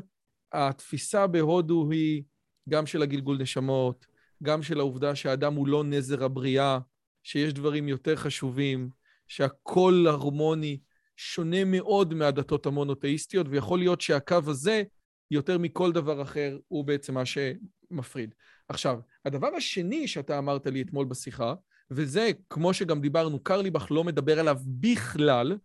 S1: התפיסה בהודו היא גם של הגלגול נשמות, גם של העובדה שהאדם הוא לא נזר הבריאה, שיש דברים יותר חשובים, שהכל הרמוני, שונה מאוד מהדתות המונותאיסטיות, ויכול להיות שהקו הזה, יותר מכל דבר אחר, הוא בעצם מה שמפריד. עכשיו, הדבר השני שאתה אמרת לי אתמול בשיחה, וזה, כמו שגם דיברנו, קרליבך לא מדבר עליו בכלל,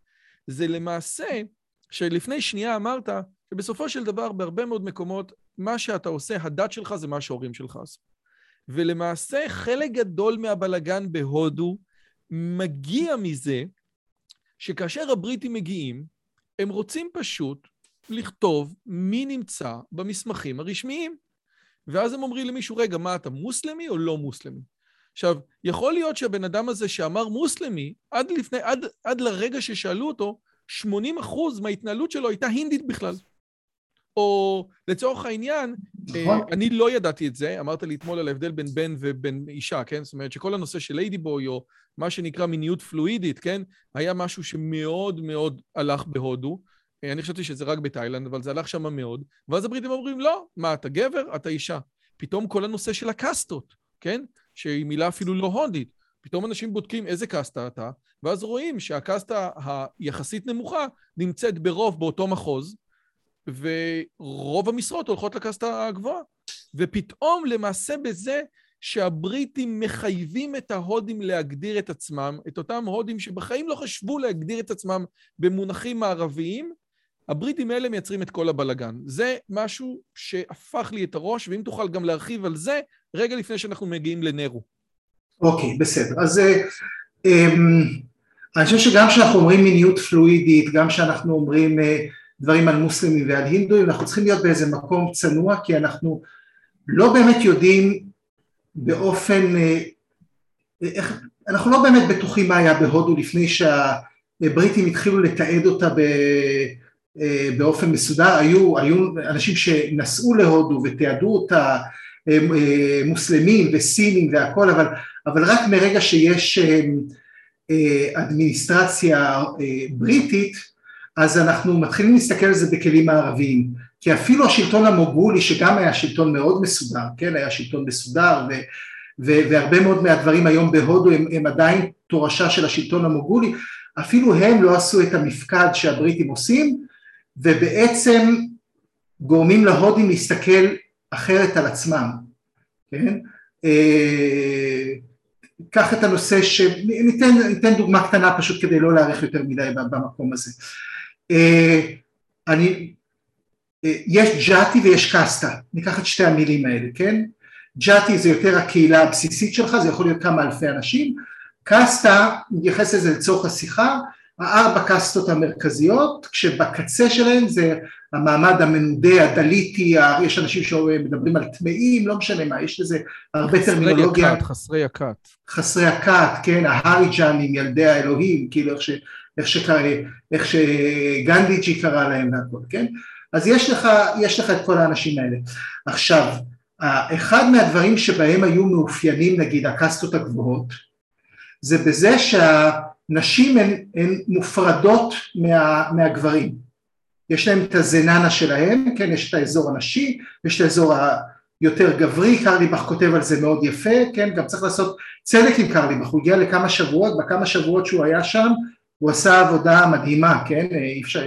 S1: זה למעשה שלפני שנייה אמרת שבסופו של דבר, בהרבה מאוד מקומות, מה שאתה עושה, הדת שלך זה מה שההורים שלך עשו. ולמעשה, חלק גדול מהבלגן בהודו מגיע מזה שכאשר הבריטים מגיעים, הם רוצים פשוט לכתוב מי נמצא במסמכים הרשמיים. ואז הם אומרים למישהו, רגע, מה אתה מוסלמי או לא מוסלמי? עכשיו, יכול להיות שהבן אדם הזה שאמר מוסלמי, עד, לפני, עד, עד לרגע ששאלו אותו, 80 אחוז מההתנהלות שלו הייתה הינדית בכלל. או לצורך העניין, נכון. אני לא ידעתי את זה, אמרת לי אתמול על ההבדל בין בן ובין אישה, כן? זאת אומרת שכל הנושא של ליידי בוי, או מה שנקרא מיניות פלואידית, כן? היה משהו שמאוד מאוד הלך בהודו. אני חשבתי שזה רק בתאילנד, אבל זה הלך שם מאוד. ואז הבריטים אומרים, לא, מה, אתה גבר? אתה אישה. פתאום כל הנושא של הקאסטות, כן? שהיא מילה אפילו לא הודית. פתאום אנשים בודקים איזה קאסטה אתה, ואז רואים שהקאסטה היחסית נמוכה נמצאת ברוב באותו מחוז, ורוב המשרות הולכות לקסטה הגבוהה. ופתאום למעשה בזה שהבריטים מחייבים את ההודים להגדיר את עצמם, את אותם הודים שבחיים לא חשבו להגדיר את עצמם במונחים מערביים, הבריטים האלה מייצרים את כל הבלגן. זה משהו שהפך לי את הראש, ואם תוכל גם להרחיב על זה, רגע לפני שאנחנו מגיעים לנרו.
S2: אוקיי, בסדר. אז אני חושב שגם כשאנחנו אומרים מיניות פלואידית, גם כשאנחנו אומרים דברים על מוסלמים ועל הינדואים, אנחנו צריכים להיות באיזה מקום צנוע, כי אנחנו לא באמת יודעים באופן, איך, אנחנו לא באמת בטוחים מה היה בהודו לפני שהבריטים התחילו לתעד אותה באופן מסודר, היו, היו אנשים שנסעו להודו ותיעדו אותה, מוסלמים וסינים והכל, אבל, אבל רק מרגע שיש אדמיניסטרציה בריטית, אז אנחנו מתחילים להסתכל על זה בכלים מערביים, כי אפילו השלטון המוגולי שגם היה שלטון מאוד מסודר, כן, היה שלטון מסודר ו, ו, והרבה מאוד מהדברים היום בהודו הם, הם עדיין תורשה של השלטון המוגולי, אפילו הם לא עשו את המפקד שהבריטים עושים ובעצם גורמים להודים להסתכל אחרת על עצמם, כן? אה, קח את הנושא ש... ניתן, ניתן דוגמה קטנה פשוט כדי לא להאריך יותר מדי במקום הזה. אה, אני, אה, יש ג'אטי ויש קסטה, ניקח את שתי המילים האלה, כן? ג'אטי זה יותר הקהילה הבסיסית שלך, זה יכול להיות כמה אלפי אנשים, קסטה, נתייחס לזה לצורך השיחה, הארבע קסטות המרכזיות, כשבקצה שלהן זה המעמד המנודה, הדליטי, יש אנשים שמדברים על טמאים, לא משנה מה, יש לזה הרבה טרמינולוגיה.
S1: חסרי הכת.
S2: חסרי הכת, כן, ההריג'נים, ילדי האלוהים, כאילו איך, ש, איך, שקרא, איך שגנדיג'י קרא להם והכל, כן? אז יש לך, יש לך את כל האנשים האלה. עכשיו, אחד מהדברים שבהם היו מאופיינים נגיד הקסטות הגבוהות, זה בזה שהנשים הן, הן מופרדות מה, מהגברים. יש להם את הזננה שלהם, כן, יש את האזור הנשי, יש את האזור היותר גברי, קרליבך כותב על זה מאוד יפה, כן, גם צריך לעשות צדק עם קרליבך, הוא הגיע לכמה שבועות, בכמה שבועות שהוא היה שם, הוא עשה עבודה מדהימה, כן, אי אפשר,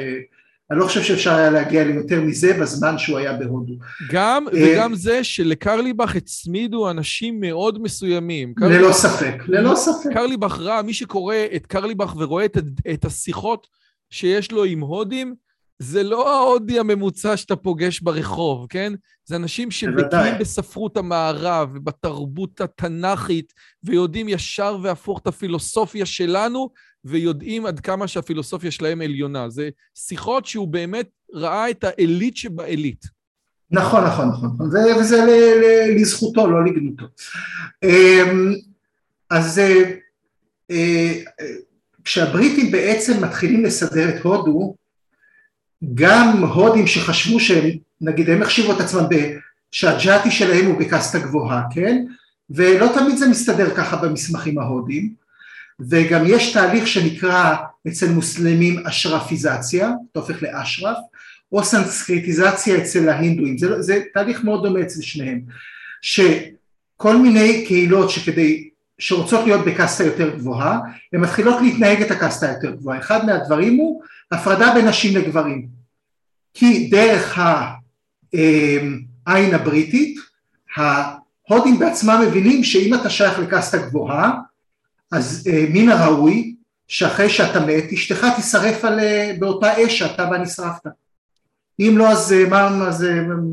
S2: אני לא חושב שאפשר היה להגיע ליותר מזה בזמן שהוא היה בהודו.
S1: גם, אה, וגם זה שלקרליבך הצמידו אנשים מאוד מסוימים.
S2: ללא ספק, ללא ספק.
S1: קרליבך רע, מי שקורא את קרליבך ורואה את, את השיחות שיש לו עם הודים, זה לא ההודי הממוצע שאתה פוגש ברחוב, כן? זה אנשים שבקיאים בספרות המערב ובתרבות התנ"כית, ויודעים ישר והפוך את הפילוסופיה שלנו, ויודעים עד כמה שהפילוסופיה שלהם עליונה. זה שיחות שהוא באמת ראה את העילית שבעילית.
S2: נכון, נכון, נכון. וזה לזכותו, לא לגנותו. אמ, אז אה, אה, כשהבריטים בעצם מתחילים לסדר את הודו, גם הודים שחשבו שהם, נגיד הם החשיבו את עצמם שהג'אטי שלהם הוא בקסטה גבוהה, כן? ולא תמיד זה מסתדר ככה במסמכים ההודים, וגם יש תהליך שנקרא אצל מוסלמים אשרפיזציה, אתה הופך לאשרף, או סנסקריטיזציה אצל ההינדואים, זה, זה תהליך מאוד דומה אצל שניהם, שכל מיני קהילות שכדי, שרוצות להיות בקסטה יותר גבוהה, הן מתחילות להתנהג את הקסטה היותר גבוהה, אחד מהדברים הוא הפרדה בין נשים לגברים, כי דרך העין הבריטית, ההודים בעצמם מבינים שאם אתה שייך לקסטה גבוהה, אז אה, מן הראוי שאחרי שאתה מת אשתך תישרף על, אה, באותה אש שאתה בה נשרפת. אם לא אז אה, מה, אז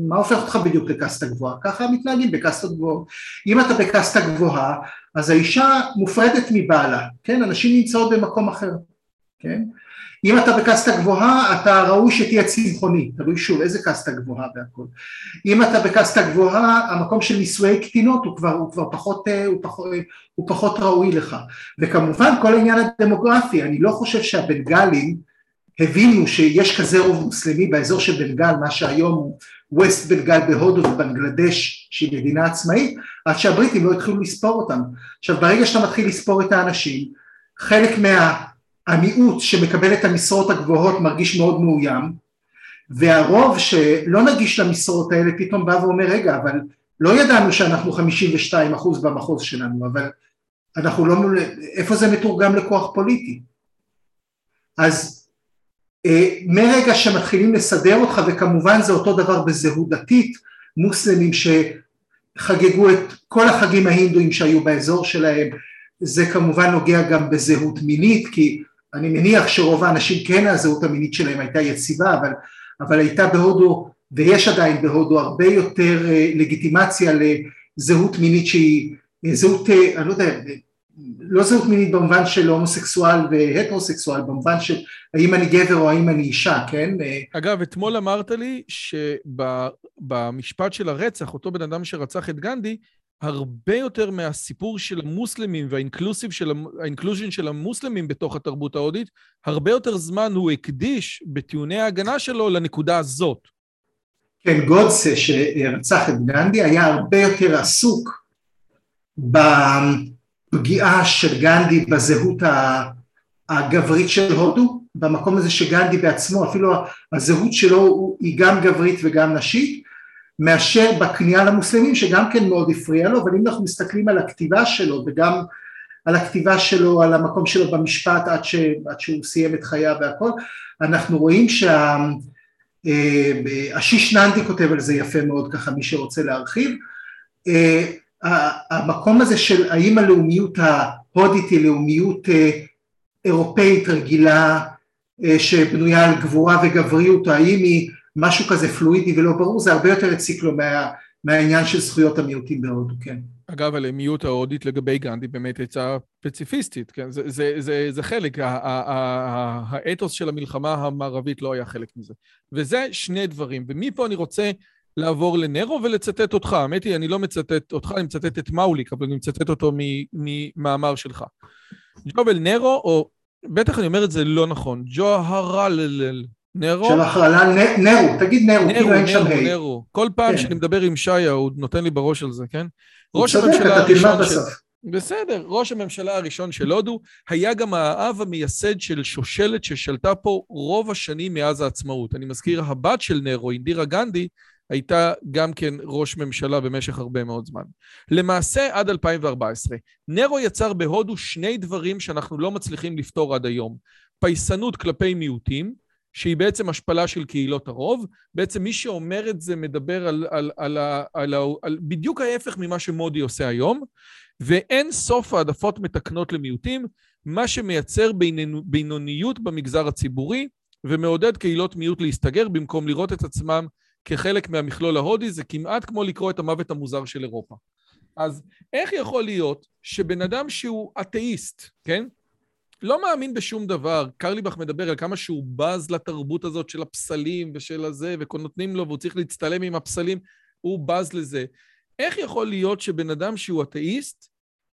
S2: מה הופך אותך בדיוק לקסטה גבוהה? ככה מתנהגים בקסטות גבוהות. אם אתה בקסטה גבוהה אז האישה מופרדת מבעלה, כן? הנשים נמצאות במקום אחר, כן? אם אתה בקסטה גבוהה, אתה ראוי שתהיה צמחוני, תלוי שוב איזה קסטה גבוהה והכל. אם אתה בקסטה גבוהה, המקום של נישואי קטינות הוא כבר, הוא כבר פחות, אה, הוא פחות, אה, הוא פחות ראוי לך. וכמובן כל העניין הדמוגרפי, אני לא חושב שהבנגלים הבינו שיש כזה רוב מוסלמי באזור של בנגל, מה שהיום הוא ווסט בנגל בהודו ובנגלדש שהיא מדינה עצמאית, עד שהבריטים לא התחילו לספור אותם. עכשיו ברגע שאתה מתחיל לספור את האנשים, חלק מה... המיעוט שמקבל את המשרות הגבוהות מרגיש מאוד מאוים והרוב שלא נגיש למשרות האלה פתאום בא ואומר רגע אבל לא ידענו שאנחנו 52 אחוז במחוז שלנו אבל אנחנו לא, איפה זה מתורגם לכוח פוליטי? אז אה, מרגע שמתחילים לסדר אותך וכמובן זה אותו דבר בזהות דתית מוסלמים שחגגו את כל החגים ההינדואים שהיו באזור שלהם זה כמובן נוגע גם בזהות מינית כי אני מניח שרוב האנשים כן הזהות המינית שלהם הייתה יציבה אבל, אבל הייתה בהודו ויש עדיין בהודו הרבה יותר אה, לגיטימציה לזהות מינית שהיא זהות, אה, אני לא יודע, לא זהות מינית במובן של הומוסקסואל והטרוסקסואל, במובן של האם אני גבר או האם אני אישה, כן? אה,
S1: אגב, אתמול אמרת לי שבמשפט של הרצח, אותו בן אדם שרצח את גנדי, הרבה יותר מהסיפור של המוסלמים והאינקלוסיב של, של המוסלמים בתוך התרבות ההודית, הרבה יותר זמן הוא הקדיש בטיעוני ההגנה שלו לנקודה הזאת.
S2: כן, גודסה שרצח את גנדי היה הרבה יותר עסוק בפגיעה של גנדי בזהות הגברית של הודו, במקום הזה שגנדי בעצמו, אפילו הזהות שלו היא גם גברית וגם נשית, מאשר בכניעה למוסלמים שגם כן מאוד הפריע לו, אבל אם אנחנו מסתכלים על הכתיבה שלו וגם על הכתיבה שלו, על המקום שלו במשפט עד, ש, עד שהוא סיים את חייו והכל, אנחנו רואים שהשיש אה, ננדי כותב על זה יפה מאוד ככה מי שרוצה להרחיב, אה, המקום הזה של האם הלאומיות ההודית היא לאומיות אה, אירופאית רגילה שבנויה על גבורה וגבריות, האם היא משהו כזה פלואידי ולא ברור, זה הרבה יותר הציק לו מה, מהעניין של זכויות המיעוטים בהודו, כן.
S1: אגב, המיעוט ההודית לגבי גנדי באמת הייתה פציפיסטית, כן? זה, זה, זה, זה חלק, האתוס של המלחמה המערבית לא היה חלק מזה. וזה שני דברים, ומפה אני רוצה לעבור לנרו ולצטט אותך. האמת היא, אני לא מצטט אותך, אני מצטט את מאוליק, אבל אני מצטט אותו ממאמר שלך. ג'ובל נרו, או בטח אני אומר את זה לא נכון, ג'ו הרלל,
S2: נרו? של הכללה, נרו, תגיד נרו, כאילו אין שם
S1: ה'. נרו, כל פעם כן. שאני מדבר עם שעיה, הוא נותן לי בראש על זה, כן?
S2: צודק, אתה תלמד בסוף.
S1: בסדר, ראש הממשלה הראשון של הודו היה גם האב המייסד של שושלת ששלטה פה רוב השנים מאז העצמאות. אני מזכיר, הבת של נרו, אינדירה גנדי, הייתה גם כן ראש ממשלה במשך הרבה מאוד זמן. למעשה, עד 2014, נרו יצר בהודו שני דברים שאנחנו לא מצליחים לפתור עד היום. פייסנות כלפי מיעוטים, שהיא בעצם השפלה של קהילות הרוב. בעצם מי שאומר את זה מדבר על, על, על, על, על, על בדיוק ההפך ממה שמודי עושה היום, ואין סוף העדפות מתקנות למיעוטים, מה שמייצר בינוניות במגזר הציבורי ומעודד קהילות מיעוט להסתגר במקום לראות את עצמם כחלק מהמכלול ההודי, זה כמעט כמו לקרוא את המוות המוזר של אירופה. אז איך יכול להיות שבן אדם שהוא אתאיסט, כן? לא מאמין בשום דבר. קרליבך מדבר על כמה שהוא בז לתרבות הזאת של הפסלים ושל הזה, ונותנים לו והוא צריך להצטלם עם הפסלים, הוא בז לזה. איך יכול להיות שבן אדם שהוא אתאיסט,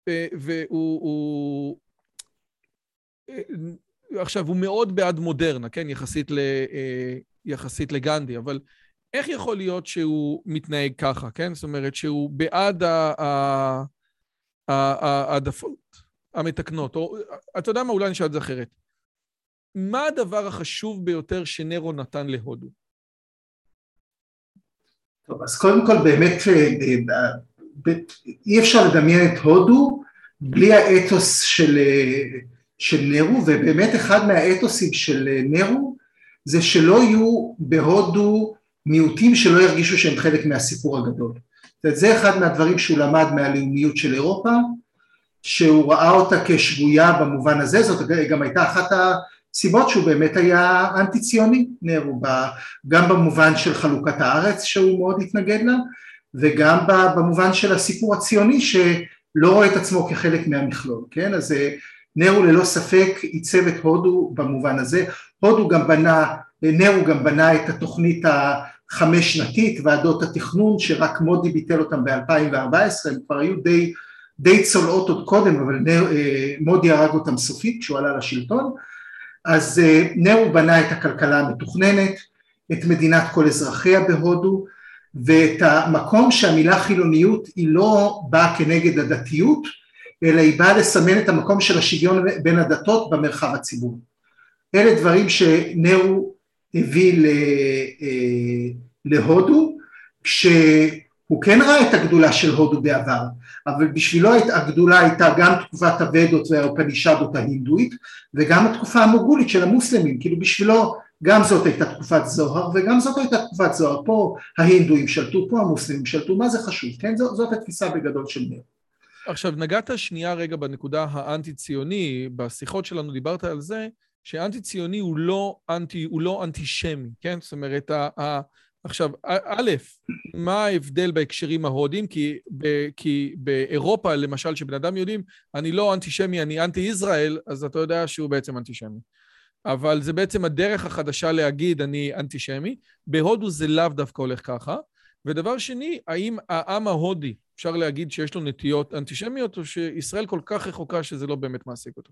S1: אה, והוא... הוא, אה, עכשיו, הוא מאוד בעד מודרנה, כן? יחסית, ל, אה, יחסית לגנדי, אבל איך יכול להיות שהוא מתנהג ככה, כן? זאת אומרת, שהוא בעד העדפות המתקנות, או אתה יודע מה, אולי נשאל את זה אחרת. מה הדבר החשוב ביותר שנרו נתן להודו?
S2: טוב, אז קודם כל באמת אה, אה, אה, אי אפשר לדמיין את הודו בלי האתוס של, של נרו, ובאמת אחד מהאתוסים של נרו זה שלא יהיו בהודו מיעוטים שלא ירגישו שהם חלק מהסיפור הגדול. זה אחד מהדברים שהוא למד מהלאומיות של אירופה, שהוא ראה אותה כשגויה במובן הזה, זאת גם הייתה אחת הסיבות שהוא באמת היה אנטי ציוני, נרו, גם במובן של חלוקת הארץ שהוא מאוד התנגד לה, וגם במובן של הסיפור הציוני שלא רואה את עצמו כחלק מהמכלול, כן? אז אה, נרו ללא ספק עיצב את הודו במובן הזה, הודו גם בנה, נרו גם בנה את התוכנית החמש שנתית, ועדות התכנון שרק מודי ביטל אותם ב-2014, הם כבר היו די די צולעות עוד קודם, אבל אה, מודי הרג אותם סופית כשהוא עלה לשלטון, אז אה, נרו בנה את הכלכלה המתוכננת, את מדינת כל אזרחיה בהודו, ואת המקום שהמילה חילוניות היא לא באה כנגד הדתיות, אלא היא באה לסמן את המקום של השוויון בין הדתות במרחב הציבורי. אלה דברים שנרו הביא אה, להודו, כש... הוא כן ראה את הגדולה של הודו בעבר, אבל בשבילו הגדולה הייתה גם תקופת הוודות והאופנישדות ההינדואית וגם התקופה המוגולית של המוסלמים, כאילו בשבילו גם זאת הייתה תקופת זוהר וגם זאת הייתה תקופת זוהר, פה ההינדואים שלטו, פה המוסלמים שלטו, מה זה חשוב, כן? זאת, זאת התפיסה בגדול של נר.
S1: עכשיו, נגעת שנייה רגע בנקודה האנטי-ציוני, בשיחות שלנו דיברת על זה, שאנטי-ציוני הוא לא אנטי, הוא לא אנטישמי, כן? זאת אומרת, עכשיו, א', מה ההבדל בהקשרים ההודיים? כי, ב, כי באירופה, למשל, שבן אדם יודעים, אני לא אנטישמי, אני אנטי-ישראל, אז אתה יודע שהוא בעצם אנטישמי. אבל זה בעצם הדרך החדשה להגיד אני אנטישמי. בהודו זה לאו דווקא הולך ככה. ודבר שני, האם העם ההודי אפשר להגיד שיש לו נטיות אנטישמיות, או שישראל כל כך רחוקה שזה לא באמת מעסיק אותו?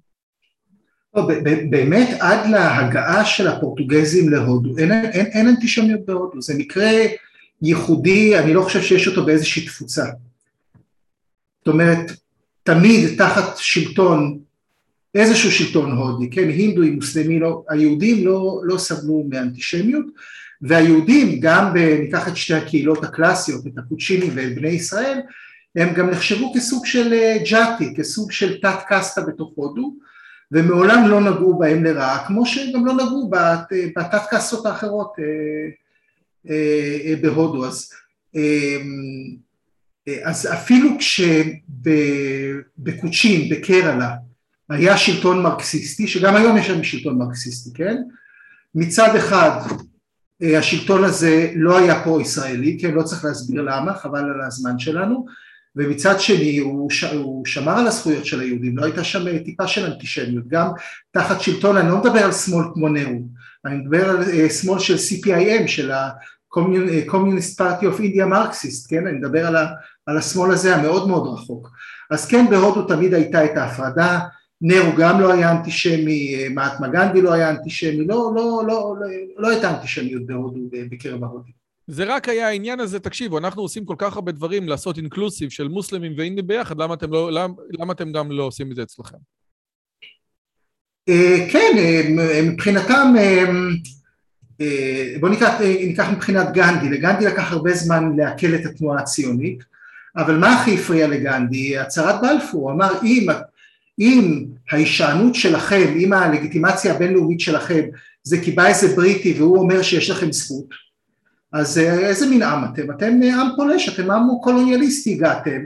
S2: לא, באמת עד להגעה של הפורטוגזים להודו, אין, אין, אין אנטישמיות בהודו, זה מקרה ייחודי, אני לא חושב שיש אותו באיזושהי תפוצה. זאת אומרת, תמיד תחת שלטון, איזשהו שלטון הודי, כן, הינדוי, מוסלמי, לא, היהודים לא, לא סבלו מאנטישמיות, והיהודים, גם ב, ניקח את שתי הקהילות הקלאסיות, את הקוצ'ינים ואת בני ישראל, הם גם נחשבו כסוג של אה, ג'אטי, כסוג של תת קסטה בתוך הודו, ומעולם לא נגעו בהם לרעה, כמו שגם לא נגעו בתת קסטות האחרות אה, אה, בהודו. אז, אז אפילו כשבקוצ'ין, בקרלה, היה שלטון מרקסיסטי, שגם היום יש לנו שלטון מרקסיסטי, כן? מצד אחד השלטון הזה לא היה פה ישראלי, כן, לא צריך להסביר למה, חבל על הזמן שלנו, ומצד שני הוא, ש... הוא שמר על הזכויות של היהודים, לא הייתה שם טיפה של אנטישמיות, גם תחת שלטון, אני לא מדבר על שמאל כמו נרו, אני מדבר על uh, שמאל של CPIM, של ה-Communist Party of India Marxist, כן, אני מדבר על, ה... על השמאל הזה המאוד מאוד רחוק, אז כן בהודו תמיד הייתה את ההפרדה, נרו גם לא היה אנטישמי, מעטמה גנדי לא היה אנטישמי, לא, לא, לא, לא, לא הייתה אנטישמיות בהודו בקרב ההודים.
S1: זה רק היה העניין הזה, תקשיבו, אנחנו עושים כל כך הרבה דברים לעשות אינקלוסיב של מוסלמים ואינדים ביחד, למה אתם, לא, למה, למה אתם גם לא עושים את זה אצלכם?
S2: כן, מבחינתם, בואו ניקח, ניקח מבחינת גנדי, לגנדי לקח הרבה זמן לעכל את התנועה הציונית, אבל מה הכי הפריע לגנדי? הצהרת בלפור, הוא אמר אם, אם ההישענות שלכם, אם הלגיטימציה הבינלאומית שלכם זה כי בא איזה בריטי והוא אומר שיש לכם זכות, אז אה, איזה מין עם אתם? אתם אה, עם פולש, אתם עם קולוניאליסטי הגעתם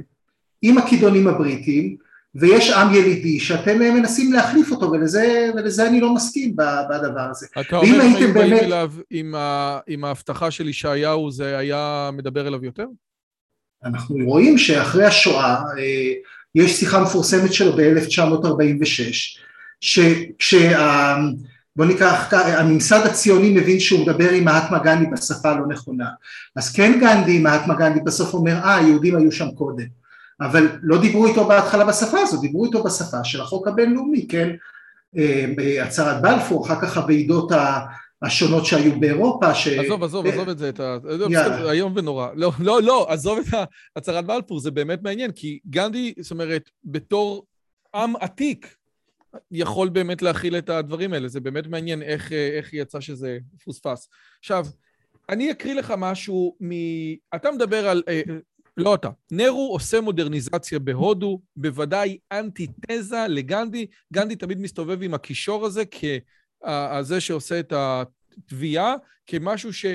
S2: עם הכידונים הבריטים ויש עם ילידי שאתם אה, מנסים להחליף אותו ולזה, ולזה אני לא מסכים בדבר הזה.
S1: אתה אומר שהיו באים אליו עם, ה, עם ההבטחה של ישעיהו זה היה מדבר אליו יותר?
S2: אנחנו רואים שאחרי השואה יש שיחה מפורסמת שלו ב-1946 שכשה... בוא ניקח, הממסד הציוני מבין שהוא מדבר עם מהטמה גנדי בשפה הלא נכונה, אז כן גנדי, מהטמה גנדי בסוף אומר, אה, היהודים היו שם קודם, אבל לא דיברו איתו בהתחלה בשפה הזאת, דיברו איתו בשפה של החוק הבינלאומי, כן, אה, בהצהרת בלפור, אחר כך הוועידות השונות שהיו באירופה, ש...
S1: עזוב, עזוב, עזוב את זה, את ה... איום ונורא. לא, לא, לא, עזוב את הצהרת בלפור, זה באמת מעניין, כי גנדי, זאת אומרת, בתור עם עתיק, יכול באמת להכיל את הדברים האלה. זה באמת מעניין איך, איך יצא שזה פוספס. עכשיו, אני אקריא לך משהו מ... אתה מדבר על... אה, לא אתה. נרו עושה מודרניזציה בהודו, בוודאי אנטיתזה לגנדי. גנדי תמיד מסתובב עם הקישור הזה כזה שעושה את התביעה, כמשהו ש...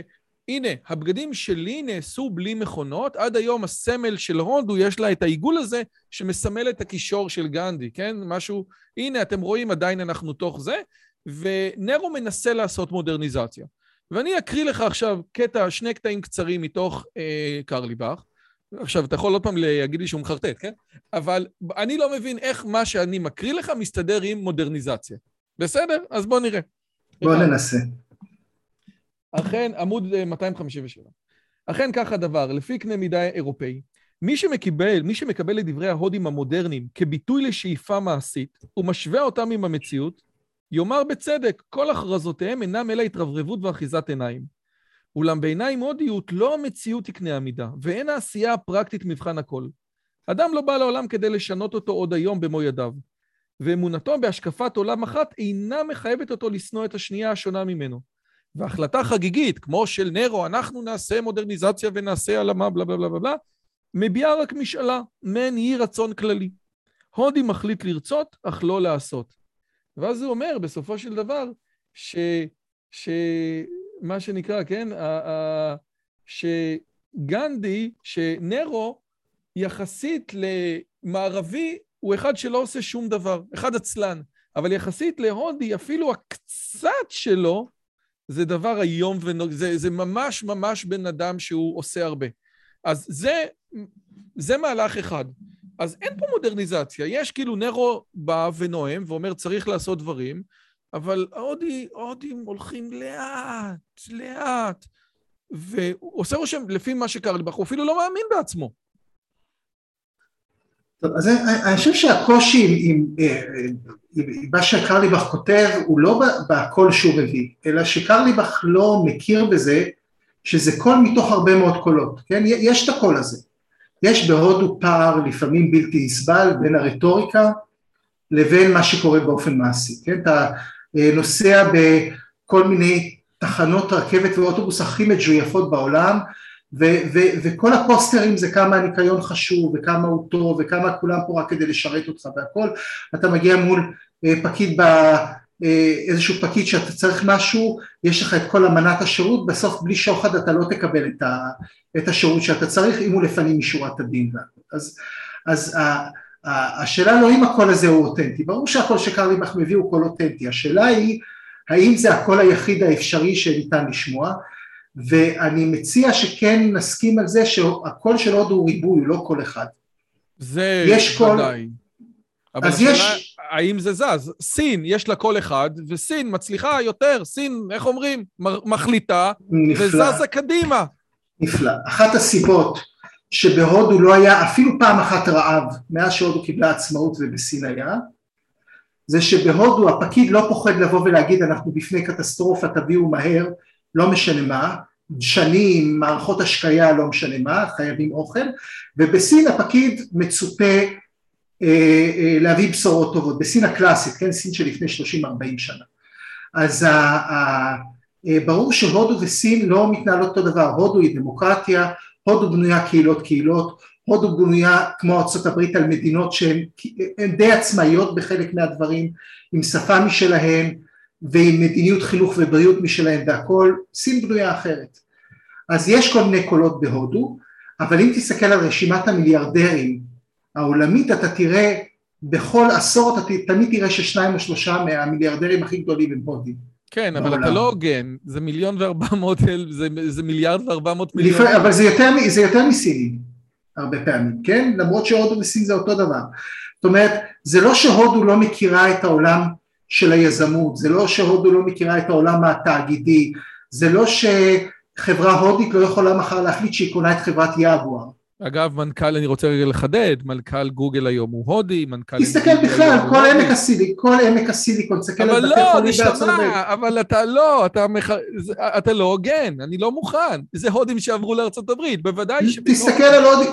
S1: הנה, הבגדים שלי נעשו בלי מכונות, עד היום הסמל של הודו, יש לה את העיגול הזה שמסמל את הקישור של גנדי, כן? משהו, הנה, אתם רואים, עדיין אנחנו תוך זה, ונרו מנסה לעשות מודרניזציה. ואני אקריא לך עכשיו קטע, שני קטעים קצרים מתוך אה, קרליבך. עכשיו, אתה יכול עוד פעם להגיד לי שהוא מחרטט, כן? אבל אני לא מבין איך מה שאני מקריא לך מסתדר עם מודרניזציה. בסדר? אז בוא נראה.
S2: בוא ננסה.
S1: אכן, עמוד 257. אה, אכן כך הדבר, לפי קנה מידה אירופאי, מי שמקבל, מי שמקבל את דברי ההודים המודרניים כביטוי לשאיפה מעשית, ומשווה אותם עם המציאות, יאמר בצדק, כל הכרזותיהם אינם אלא התרברבות ואחיזת עיניים. אולם בעיניים הודיות לא המציאות היא קנה המידה, ואין העשייה הפרקטית מבחן הכל. אדם לא בא לעולם כדי לשנות אותו עוד היום במו ידיו, ואמונתו בהשקפת עולם אחת אינה מחייבת אותו לשנוא את השנייה השונה ממנו. והחלטה חגיגית, כמו של נרו, אנחנו נעשה מודרניזציה ונעשה הלמה, בלה בלה בלה בלה, מביעה רק משאלה, מעין יהי רצון כללי. הודי מחליט לרצות, אך לא לעשות. ואז הוא אומר, בסופו של דבר, ש... ש... מה שנקרא, כן, שגנדי, שנרו, יחסית למערבי, הוא אחד שלא עושה שום דבר, אחד עצלן. אבל יחסית להודי, אפילו הקצת שלו, זה דבר איום ונורא, זה, זה ממש ממש בן אדם שהוא עושה הרבה. אז זה, זה מהלך אחד. אז אין פה מודרניזציה, יש כאילו נרו בא ונואם ואומר צריך לעשות דברים, אבל ההודי, ההודים הולכים לאט, לאט, ועושה רושם, לפי מה שקרה לי, הוא אפילו לא מאמין בעצמו.
S2: טוב, אז אני חושב שהקושי עם, עם, עם מה שקרליבך כותב הוא לא בקול שהוא מביא, אלא שקרליבך לא מכיר בזה שזה קול מתוך הרבה מאוד קולות, כן? יש את הקול הזה. יש בהודו פער לפעמים בלתי נסבל בין הרטוריקה לבין מה שקורה באופן מעשי, כן? אתה נוסע בכל מיני תחנות רכבת ואוטובוס הכי מג'ויפות בעולם ו- ו- וכל הפוסטרים זה כמה הניקיון חשוב וכמה הוא טוב וכמה כולם פה רק כדי לשרת אותך והכל, אתה מגיע מול אה, פקיד, ב- אה, איזשהו פקיד שאתה צריך משהו, יש לך את כל אמנת השירות, בסוף בלי שוחד אתה לא תקבל את, ה- את השירות שאתה צריך אם הוא לפנים משורת הדין. אז, אז ה- ה- השאלה לא אם הקול הזה הוא אותנטי, ברור שהקול שקרליבך מביא הוא קול אותנטי, השאלה היא האם זה הקול היחיד האפשרי שניתן לשמוע ואני מציע שכן נסכים על זה שהקול של הודו הוא ריבוי, לא קול אחד.
S1: זה יש קול... ודאי. אבל השאלה, יש... האם זה זז? סין, יש לה קול אחד, וסין מצליחה יותר, סין, איך אומרים? מחליטה, נפלא. וזזה קדימה.
S2: נפלא. אחת הסיבות שבהודו לא היה אפילו פעם אחת רעב, מאז שהודו קיבלה עצמאות ובסין היה, זה שבהודו הפקיד לא פוחד לבוא ולהגיד אנחנו בפני קטסטרופה, תביאו מהר, לא משנה מה, שנים, מערכות השקיה, לא משנה מה, חייבים אוכל, ובסין הפקיד מצופה אה, אה, להביא בשורות טובות, בסין הקלאסית, כן, סין של לפני 30-40 שנה. אז ה, ה, אה, ברור שהודו וסין לא מתנהלות אותו דבר, הודו היא דמוקרטיה, הודו בנויה קהילות קהילות, הודו בנויה כמו ארה"ב על מדינות שהן די עצמאיות בחלק מהדברים, עם שפה משלהן, ועם מדיניות חינוך ובריאות משלהם והכל, סין בנויה אחרת. אז יש כל מיני קולות בהודו, אבל אם תסתכל על רשימת המיליארדרים העולמית אתה תראה בכל עשור אתה תמיד תראה ששניים או שלושה מהמיליארדרים הכי גדולים הם הודים.
S1: כן, אבל אתה לא הוגן, זה מיליון וארבע מאות, זה, זה מיליארד וארבע מאות מיליון.
S2: אבל זה יותר, זה יותר מסינים, הרבה פעמים, כן? למרות שהודו וסין זה אותו דבר. זאת אומרת, זה לא שהודו לא מכירה את העולם של היזמות, זה לא שהודו לא מכירה את העולם התאגידי, זה לא שחברה הודית לא יכולה מחר להחליט שהיא קונה את חברת יאגואר.
S1: אגב, מנכ"ל, אני רוצה רגע לחדד, מנכ"ל גוגל היום הוא הודי, מנכ"ל...
S2: תסתכל בכלל, כל עמק הסיליקון, כל עמק הסיליקון, תסתכל
S1: על בתי לא, חולים בארצות הברית. אבל אתה לא, אתה, מח... אתה לא הוגן, אני לא מוכן. זה הודים שעברו לארצות הברית, בוודאי
S2: ש... תסתכל על הודים.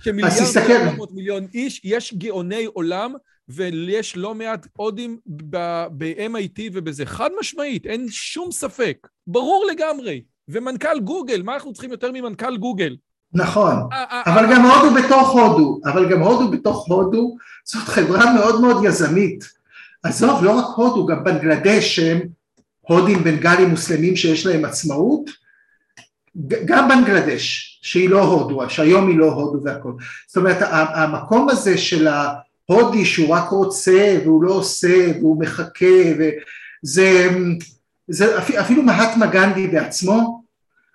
S1: שמיליארד מיליון איש, יש גאוני עולם ויש לא מעט הודים ב-MIT ובזה. חד משמעית, אין שום ספק. ברור לגמרי. ומנכ"ל גוגל, מה אנחנו צריכים יותר ממנכ"ל גוגל?
S2: נכון, אבל. גם הודו בתוך הודו, אבל גם הודו בתוך הודו זאת חברה מאוד מאוד יזמית. עזוב, לא רק הודו, גם בנגלדש שהם הודים בנגלים מוסלמים שיש להם עצמאות, גם בנגלדש, שהיא לא הודו, שהיום היא לא הודו והכל. זאת אומרת, המקום הזה של ההודי שהוא רק רוצה והוא לא עושה והוא מחכה, וזה זה, אפילו מהטמה גנדי בעצמו,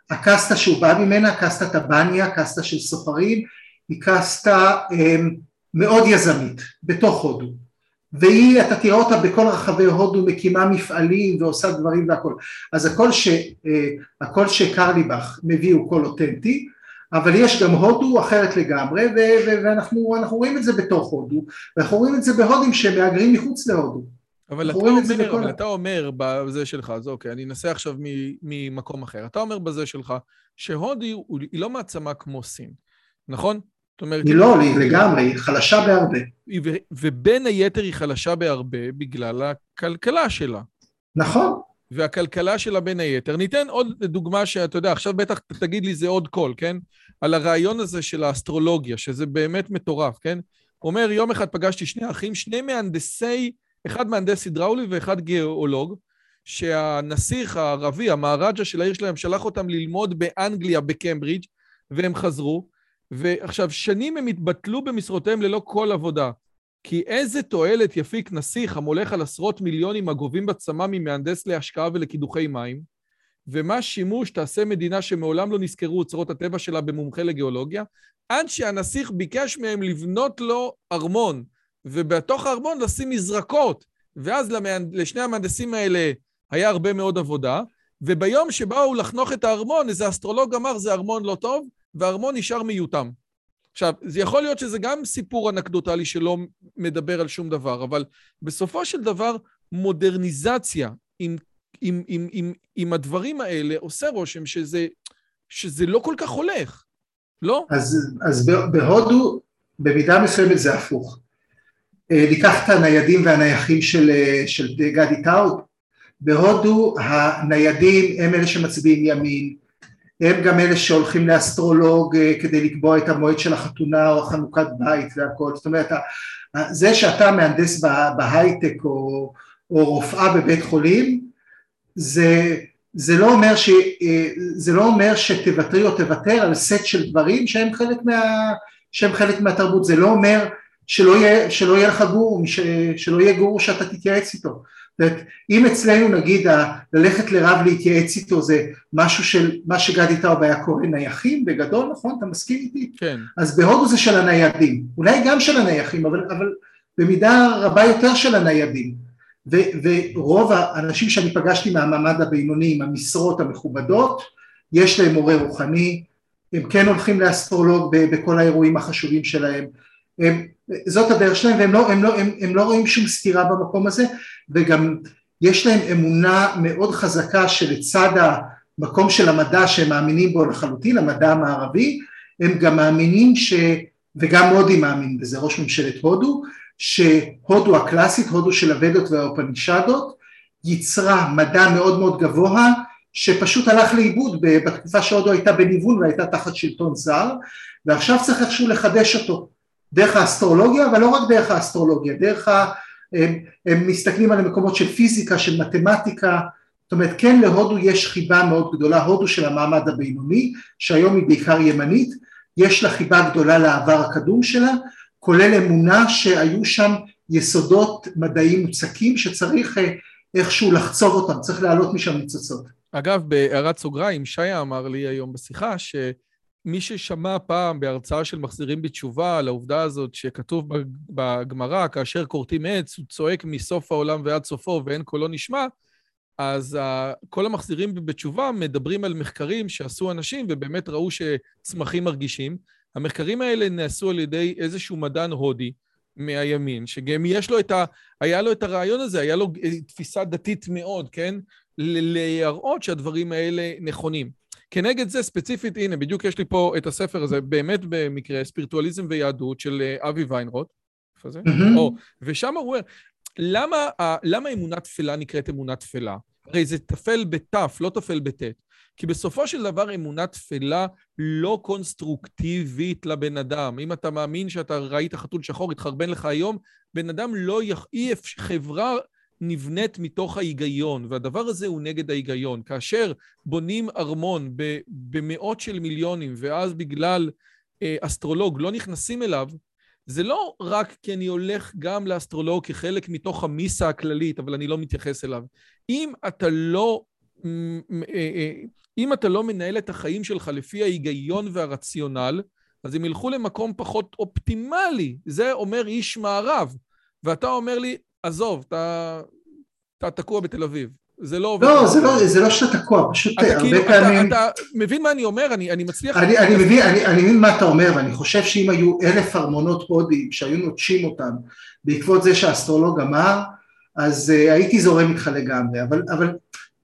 S2: הקסטה שהוא בא ממנה, קסטת הבניה, קסטה של סוחרים, היא קסטה אמ, מאוד יזמית בתוך הודו. והיא, אתה תראה אותה בכל רחבי הודו מקימה מפעלים ועושה דברים והכל. אז הכל, ש, אה, הכל שקרליבך מביא הוא קול אותנטי אבל יש גם הודו אחרת לגמרי ואנחנו רואים את זה בתוך הודו ואנחנו רואים את זה בהודים שמהגרים מחוץ להודו
S1: אבל אתה, אומר, אבל אתה אומר בזה שלך, אז אוקיי, אני אנסה עכשיו ממקום אחר. אתה אומר בזה שלך שהודי היא לא מעצמה כמו סין, נכון?
S2: זאת אומרת... היא לא, היא לגמרי, היא חלשה בהרבה.
S1: ובין היתר היא חלשה בהרבה בגלל הכלכלה שלה.
S2: נכון.
S1: והכלכלה שלה בין היתר. ניתן עוד דוגמה שאתה יודע, עכשיו בטח תגיד לי זה עוד קול, כן? על הרעיון הזה של האסטרולוגיה, שזה באמת מטורף, כן? הוא אומר, יום אחד פגשתי שני אחים, שני מהנדסי אחד מהנדס הידראולי ואחד גיאולוג, שהנסיך הערבי, המהרג'ה של העיר שלהם, שלח אותם ללמוד באנגליה, בקמברידג', והם חזרו. ועכשיו, שנים הם התבטלו במשרותיהם ללא כל עבודה. כי איזה תועלת יפיק נסיך המולך על עשרות מיליונים הגובים בצמא ממהנדס להשקעה ולקידוחי מים, ומה שימוש תעשה מדינה שמעולם לא נזכרו אוצרות הטבע שלה במומחה לגיאולוגיה, עד שהנסיך ביקש מהם לבנות לו ארמון, ובתוך הארמון לשים מזרקות, ואז למהנד... לשני המהנדסים האלה היה הרבה מאוד עבודה, וביום שבאו לחנוך את הארמון, איזה אסטרולוג אמר, זה ארמון לא טוב, והארמון נשאר מיותם. עכשיו, זה יכול להיות שזה גם סיפור אנקדוטלי שלא מדבר על שום דבר, אבל בסופו של דבר, מודרניזציה עם, עם, עם, עם, עם הדברים האלה עושה רושם שזה, שזה לא כל כך הולך, לא?
S2: אז, אז בהודו, במידה מסוימת זה הפוך. אה, ניקח את הניידים והנייחים של, אה, של גדי טאוב, בהודו הניידים הם אלה שמצביעים ימין, הם גם אלה שהולכים לאסטרולוג אה, כדי לקבוע את המועד של החתונה או החנוכת בית והכל, זאת אומרת זה שאתה מהנדס בהייטק או, או רופאה בבית חולים זה, זה, לא אומר ש, אה, זה לא אומר שתוותרי או תוותר על סט של דברים שהם חלק, מה, שהם חלק מהתרבות, זה לא אומר שלא יהיה, שלא יהיה לך גור, שלא יהיה גור שאתה תתייעץ איתו אם אצלנו נגיד ללכת לרב להתייעץ איתו זה משהו של מה שגדי טאוב היה קורא נייחים בגדול, נכון? אתה מסכים איתי?
S1: כן.
S2: אז בהודו זה של הניידים, אולי גם של הנייחים, אבל, אבל במידה רבה יותר של הניידים. ו, ורוב האנשים שאני פגשתי מהמעמד הבינוני עם המשרות המכובדות, יש להם מורה רוחני, הם כן הולכים לאסטרולוג בכל האירועים החשובים שלהם, הם, זאת הדרך שלהם והם לא, הם לא, הם, הם לא רואים שום סתירה במקום הזה וגם יש להם אמונה מאוד חזקה שלצד המקום של המדע שהם מאמינים בו לחלוטין, המדע המערבי, הם גם מאמינים ש... וגם מודי מאמין בזה, ראש ממשלת הודו, שהודו הקלאסית, הודו של הוודות והאופנישדות, יצרה מדע מאוד מאוד גבוה שפשוט הלך לאיבוד בתקופה שהודו הייתה בניוון והייתה תחת שלטון זר ועכשיו צריך איכשהו לחדש אותו דרך האסטרולוגיה, אבל לא רק דרך האסטרולוגיה, דרך ה... הם, הם מסתכלים על המקומות של פיזיקה, של מתמטיקה, זאת אומרת כן להודו יש חיבה מאוד גדולה, הודו של המעמד הבינוני, שהיום היא בעיקר ימנית, יש לה חיבה גדולה לעבר הקדום שלה, כולל אמונה שהיו שם יסודות מדעיים מוצקים שצריך אה, איכשהו לחצוב אותם, צריך להעלות משם ניצוצות.
S1: אגב, בהערת סוגריים, שיה אמר לי היום בשיחה ש... מי ששמע פעם בהרצאה של מחזירים בתשובה על העובדה הזאת שכתוב בגמרא, כאשר כורתים עץ, הוא צועק מסוף העולם ועד סופו ואין קולו נשמע, אז כל המחזירים בתשובה מדברים על מחקרים שעשו אנשים ובאמת ראו שצמחים מרגישים. המחקרים האלה נעשו על ידי איזשהו מדען הודי מהימין, שגם יש לו את ה... היה לו את הרעיון הזה, היה לו תפיסה דתית מאוד, כן? להראות שהדברים האלה נכונים. כנגד זה ספציפית, הנה, בדיוק יש לי פה את הספר הזה, באמת במקרה, ספירטואליזם ויהדות של אה, אבי ויינרוט. איפה זה? או, ושם הוא אומר, למה, למה אמונה תפלה נקראת אמונה תפלה? הרי זה תפל בתף, לא תפל בטית. כי בסופו של דבר אמונה תפלה לא קונסטרוקטיבית לבן אדם. אם אתה מאמין שאתה ראית חתול שחור, התחרבן לך היום, בן אדם לא יח... אי אפשר, חברה נבנית מתוך ההיגיון, והדבר הזה הוא נגד ההיגיון. כאשר בונים ארמון במאות של מיליונים, ואז בגלל אה, אסטרולוג לא נכנסים אליו, זה לא רק כי אני הולך גם לאסטרולוג כחלק מתוך המיסה הכללית, אבל אני לא מתייחס אליו. אם אתה לא... אה, אה, אם אתה לא מנהל את החיים שלך לפי ההיגיון והרציונל, אז הם ילכו למקום פחות אופטימלי. זה אומר איש מערב. ואתה אומר לי, עזוב, אתה, אתה תקוע בתל אביב. זה לא עובד.
S2: לא, זה לא, זה לא שאתה תקוע, פשוט אתה הרבה כאילו, פעמים...
S1: אתה, אתה מבין מה אני אומר? אני, אני מצליח...
S2: אני, אני, מבין, אני, אני מבין מה אתה אומר, ואני חושב שאם היו אלף ארמונות הודיים שהיו נוטשים אותם בעקבות זה שהאסטרולוג אמר, אז uh, הייתי זורם איתך לגמרי, אבל, אבל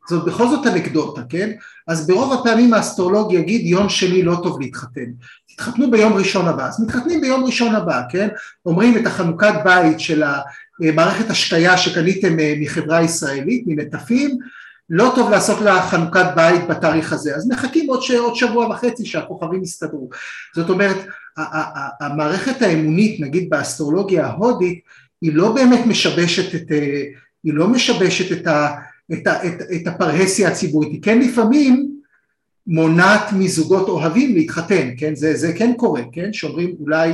S2: זאת בכל זאת אנקדוטה, כן? אז ברוב הפעמים האסטרולוג יגיד יום שני לא טוב להתחתן. תתחתנו ביום ראשון הבא, אז מתחתנים ביום ראשון הבא, כן? אומרים את החנוכת בית של המערכת השקיה שקניתם אה, מחברה ישראלית, מנטפים, לא טוב לעשות לה חנוכת בית בתאריך הזה, אז מחכים עוד, ש... עוד שבוע וחצי שהכוכבים יסתדרו. זאת אומרת, המערכת האמונית, נגיד באסטרולוגיה ההודית, היא לא באמת משבשת את, אה, היא לא משבשת את, ה... את, ה... את, את הפרהסיה הציבורית, היא כן לפעמים מונעת מזוגות אוהבים להתחתן, כן? זה, זה כן קורה, כן? שאומרים אולי,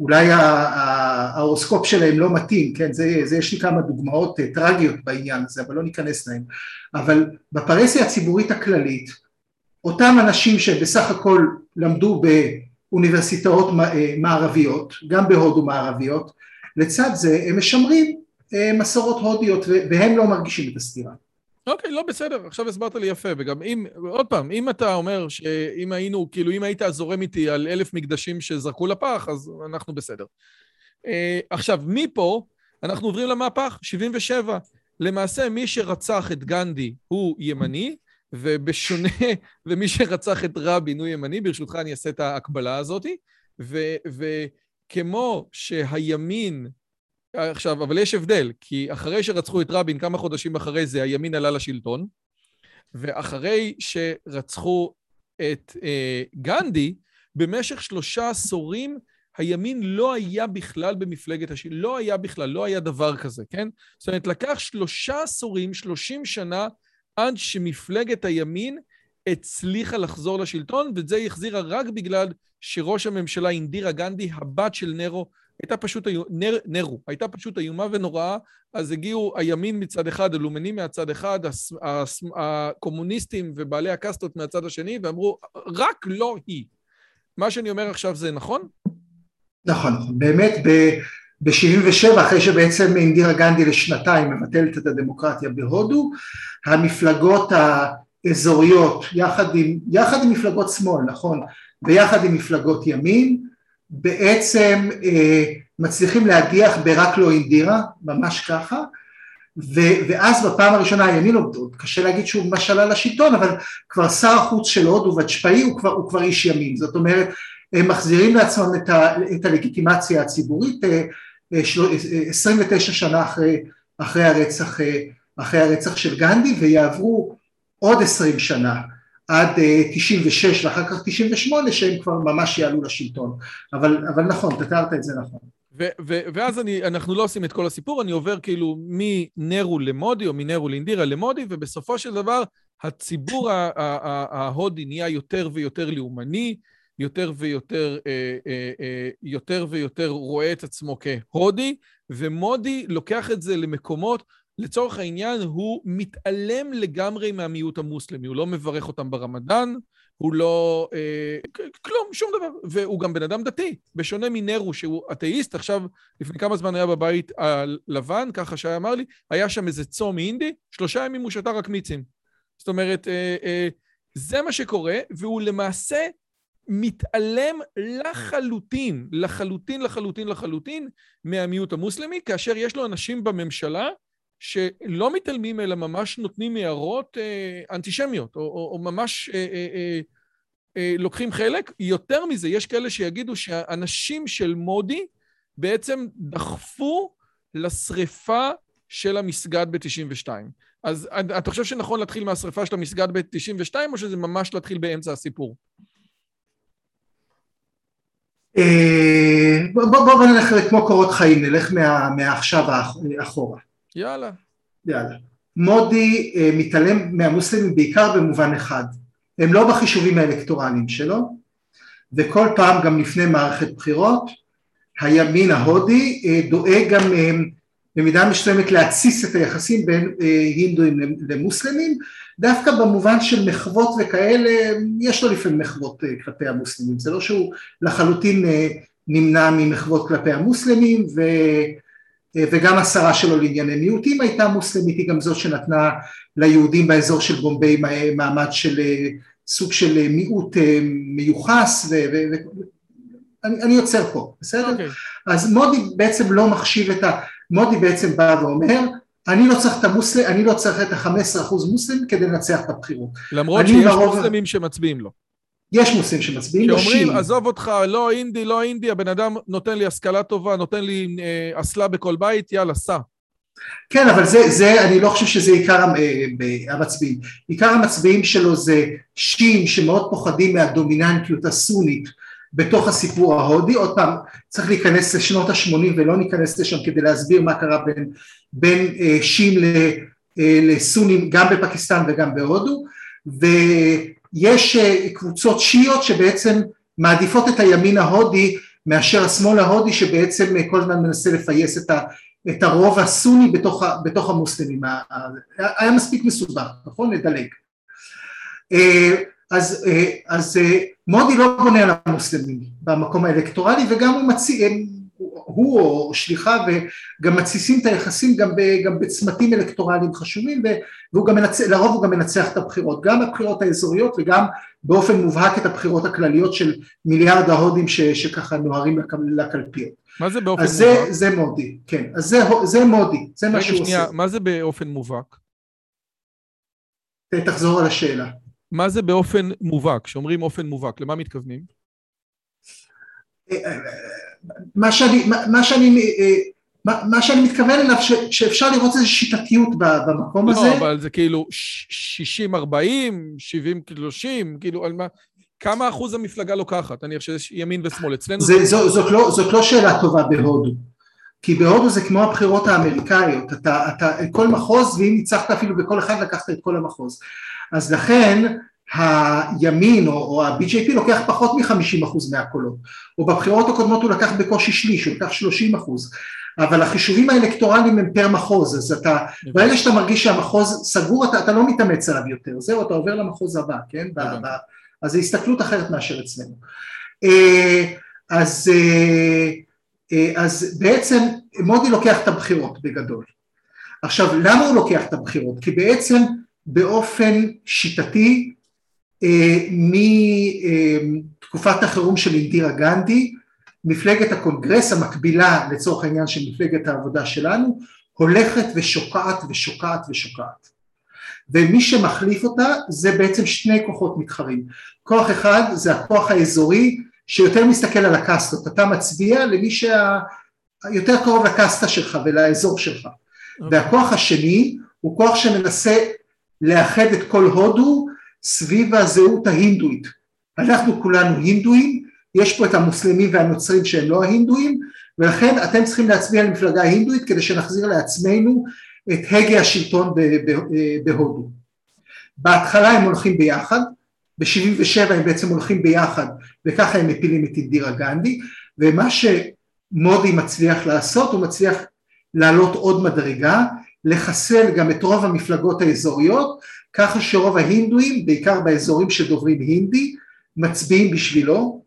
S2: אולי ההורוסקופ שלהם לא מתאים, כן? זה, זה יש לי כמה דוגמאות אה, טרגיות בעניין הזה, אבל לא ניכנס להן. אבל בפרסיה הציבורית הכללית, אותם אנשים שבסך הכל למדו באוניברסיטאות אה, מערביות, גם בהודו מערביות, לצד זה הם משמרים אה, מסורות הודיות והם לא מרגישים את הסתירה.
S1: אוקיי, לא בסדר, עכשיו הסברת לי יפה, וגם אם, עוד פעם, אם אתה אומר שאם היינו, כאילו, אם היית זורם איתי על אלף מקדשים שזרקו לפח, אז אנחנו בסדר. Uh, עכשיו, מפה אנחנו עוברים למהפך, 77. למעשה, מי שרצח את גנדי הוא ימני, ובשונה, ומי שרצח את רבין הוא ימני, ברשותך אני אעשה את ההקבלה הזאת, וכמו שהימין, עכשיו, אבל יש הבדל, כי אחרי שרצחו את רבין, כמה חודשים אחרי זה, הימין עלה לשלטון, ואחרי שרצחו את אה, גנדי, במשך שלושה עשורים הימין לא היה בכלל במפלגת השלטון, לא היה בכלל, לא היה דבר כזה, כן? זאת אומרת, לקח שלושה עשורים, שלושים שנה, עד שמפלגת הימין הצליחה לחזור לשלטון, ואת זה היא החזירה רק בגלל שראש הממשלה אינדירה גנדי, הבת של נרו, הייתה פשוט, נר, נרו, הייתה פשוט איומה ונוראה, אז הגיעו הימין מצד אחד, הלומנים מהצד אחד, הס, הס, הקומוניסטים ובעלי הקסטות מהצד השני, ואמרו, רק לא היא. מה שאני אומר עכשיו זה נכון?
S2: נכון, באמת ב-77, אחרי שבעצם אינדירה גנדי לשנתיים מבטלת את הדמוקרטיה בהודו, המפלגות האזוריות, יחד עם, יחד עם מפלגות שמאל, נכון, ויחד עם מפלגות ימין, בעצם אה, מצליחים להגיח ברק לא אינדירה, ממש ככה, ו, ואז בפעם הראשונה הימין, עוד קשה להגיד שהוא ממש עלה לשלטון, אבל כבר שר החוץ של הודו וג'פאי הוא הוא כבר איש ימין, זאת אומרת הם מחזירים לעצמם את, ה, את הלגיטימציה הציבורית 29 אה, אה, שנה אחרי, אחרי, הרצח, אה, אחרי הרצח של גנדי ויעברו עוד 20 שנה עד 96 ואחר כך 98 שהם כבר ממש יעלו לשלטון. אבל, אבל נכון, תתארת את זה נכון.
S1: ו- ו- ואז אני, אנחנו לא עושים את כל הסיפור, אני עובר כאילו מנרו למודי או מנרו לאינדירה למודי ובסופו של דבר הציבור ההודי נהיה יותר ויותר לאומני יותר ויותר, אה, אה, אה, יותר ויותר רואה את עצמו כהודי, ומודי לוקח את זה למקומות, לצורך העניין, הוא מתעלם לגמרי מהמיעוט המוסלמי, הוא לא מברך אותם ברמדאן, הוא לא... אה, כלום, שום דבר. והוא גם בן אדם דתי, בשונה מנרו, שהוא אתאיסט, עכשיו, לפני כמה זמן היה בבית הלבן, ככה שהיה אמר לי, היה שם איזה צום אינדי, שלושה ימים הוא שתה רק מיצים. זאת אומרת, אה, אה, זה מה שקורה, והוא למעשה מתעלם לחלוטין, לחלוטין, לחלוטין, לחלוטין מהמיעוט המוסלמי, כאשר יש לו אנשים בממשלה שלא מתעלמים אלא ממש נותנים הערות אה, אנטישמיות, או, או, או ממש אה, אה, אה, אה, לוקחים חלק. יותר מזה, יש כאלה שיגידו שהאנשים של מודי בעצם דחפו לשריפה של המסגד ב-92. אז אתה חושב שנכון להתחיל מהשריפה של המסגד ב-92, או שזה ממש להתחיל באמצע הסיפור?
S2: אה, בוא, בוא, בוא נלך כמו קורות חיים, נלך מה, מעכשיו אחורה.
S1: יאללה.
S2: יאללה. מודי אה, מתעלם מהמוסלמים בעיקר במובן אחד, הם לא בחישובים האלקטורליים שלו, וכל פעם גם לפני מערכת בחירות, הימין ההודי אה, דואג גם במידה מסוימת להתסיס את היחסים בין הינדואים למוסלמים, דווקא במובן של מחוות וכאלה, יש לו לפעמים מחוות כלפי המוסלמים, זה לא שהוא לחלוטין נמנע ממחוות כלפי המוסלמים ו, וגם השרה שלו לענייני מיעוטים הייתה מוסלמית, היא גם זאת שנתנה ליהודים באזור של בומביי מעמד של סוג של מיעוט מיוחס ואני עוצר פה, בסדר? Okay. אוקיי. אז מודי בעצם לא מחשיב את ה... מודי בעצם בא ואומר אני לא צריך את המוסלם, אני לא צריך את ה-15% מוסלמים כדי לנצח את הבחירות.
S1: למרות שיש ברוב... מוסלמים שמצביעים לו.
S2: יש מוסלמים שמצביעים לו,
S1: שאומרים, עזוב אותך, לא אינדי, לא אינדי, הבן אדם נותן לי השכלה טובה, נותן לי אה, אסלה בכל בית, יאללה, סע.
S2: כן, אבל זה, זה, אני לא חושב שזה עיקר אה, המצביעים. עיקר המצביעים שלו זה שיעים שמאוד פוחדים מהדומיננטיות הסונית בתוך הסיפור ההודי, עוד פעם צריך להיכנס לשנות ה-80 ולא ניכנס לשם כדי להסביר מה קרה בין, בין אה, שיעים לסונים גם בפקיסטן וגם בהודו ויש אה, קבוצות שיעיות שבעצם מעדיפות את הימין ההודי מאשר השמאל ההודי שבעצם אה, כל הזמן מנסה לפייס את, ה, את הרוב הסוני בתוך, בתוך המוסלמים, היה מספיק מסובך, נכון? לדלג. אה, אז, אז מודי לא בונה על המוסלמים במקום האלקטורלי וגם הוא מציע, הוא או שליחה וגם מתסיסים את היחסים גם, ב, גם בצמתים אלקטורליים חשובים והוא גם מנצח, לרוב הוא גם מנצח את הבחירות, גם הבחירות האזוריות וגם באופן מובהק את הבחירות הכלליות של מיליארד ההודים ש, שככה נוהרים לקלפיות.
S1: מה זה באופן
S2: אז
S1: מובהק?
S2: אז זה, זה מודי, כן, אז זה, זה מודי, זה מה שהוא
S1: שנייה,
S2: עושה.
S1: מה זה באופן מובהק?
S2: תחזור על השאלה.
S1: מה זה באופן מובהק? כשאומרים אופן מובהק, למה מתכוונים?
S2: מה שאני, מה, מה שאני, מה, מה שאני מתכוון אליו, ש, שאפשר לראות איזו שיטתיות במקום
S1: לא,
S2: הזה.
S1: אבל זה כאילו 60-40, 70-30, כאילו, על מה... כמה אחוז המפלגה לוקחת? אני חושב שיש ימין ושמאל. אצלנו...
S2: זה, זו, זאת, לא, זאת לא שאלה טובה בהודו. כי בהודו זה כמו הבחירות האמריקאיות, אתה, אתה, כל מחוז, ואם ניצחת אפילו בכל אחד לקחת את כל המחוז. אז לכן הימין או, או ה-BJP לוקח פחות מ-50% מהקולות, או בבחירות הקודמות הוא לקח בקושי שליש, הוא לקח 30%, אבל החישובים האלקטורליים הם פר מחוז, אז אתה, ברגע שאתה מרגיש שהמחוז סגור, אתה, אתה לא מתאמץ עליו יותר, זהו, אתה עובר למחוז הבא, כן? ב, ב, אז זו הסתכלות אחרת מאשר אצלנו. אז, אז בעצם מודי לוקח את הבחירות בגדול. עכשיו, למה הוא לוקח את הבחירות? כי בעצם באופן שיטתי מתקופת החירום של אינדירה גנדי, מפלגת הקונגרס המקבילה לצורך העניין של מפלגת העבודה שלנו, הולכת ושוקעת ושוקעת ושוקעת. ומי שמחליף אותה זה בעצם שני כוחות מתחרים. כוח אחד זה הכוח האזורי שיותר מסתכל על הקסטות, אתה מצביע למי שיותר קרוב לקסטה שלך ולאזור שלך. Okay. והכוח השני הוא כוח שמנסה לאחד את כל הודו סביב הזהות ההינדואית. אנחנו כולנו הינדואים, יש פה את המוסלמים והנוצרים שהם לא ההינדואים, ולכן אתם צריכים להצביע על מפלגה הינדואית כדי שנחזיר לעצמנו את הגה השלטון בהודו. בהתחלה הם הולכים ביחד, ב-77 הם בעצם הולכים ביחד וככה הם מפילים את אינדירה גנדי, ומה שמודי מצליח לעשות, הוא מצליח לעלות עוד מדרגה, לחסל גם את רוב המפלגות האזוריות, ככה שרוב ההינדואים, בעיקר באזורים שדוברים הינדי, מצביעים בשבילו,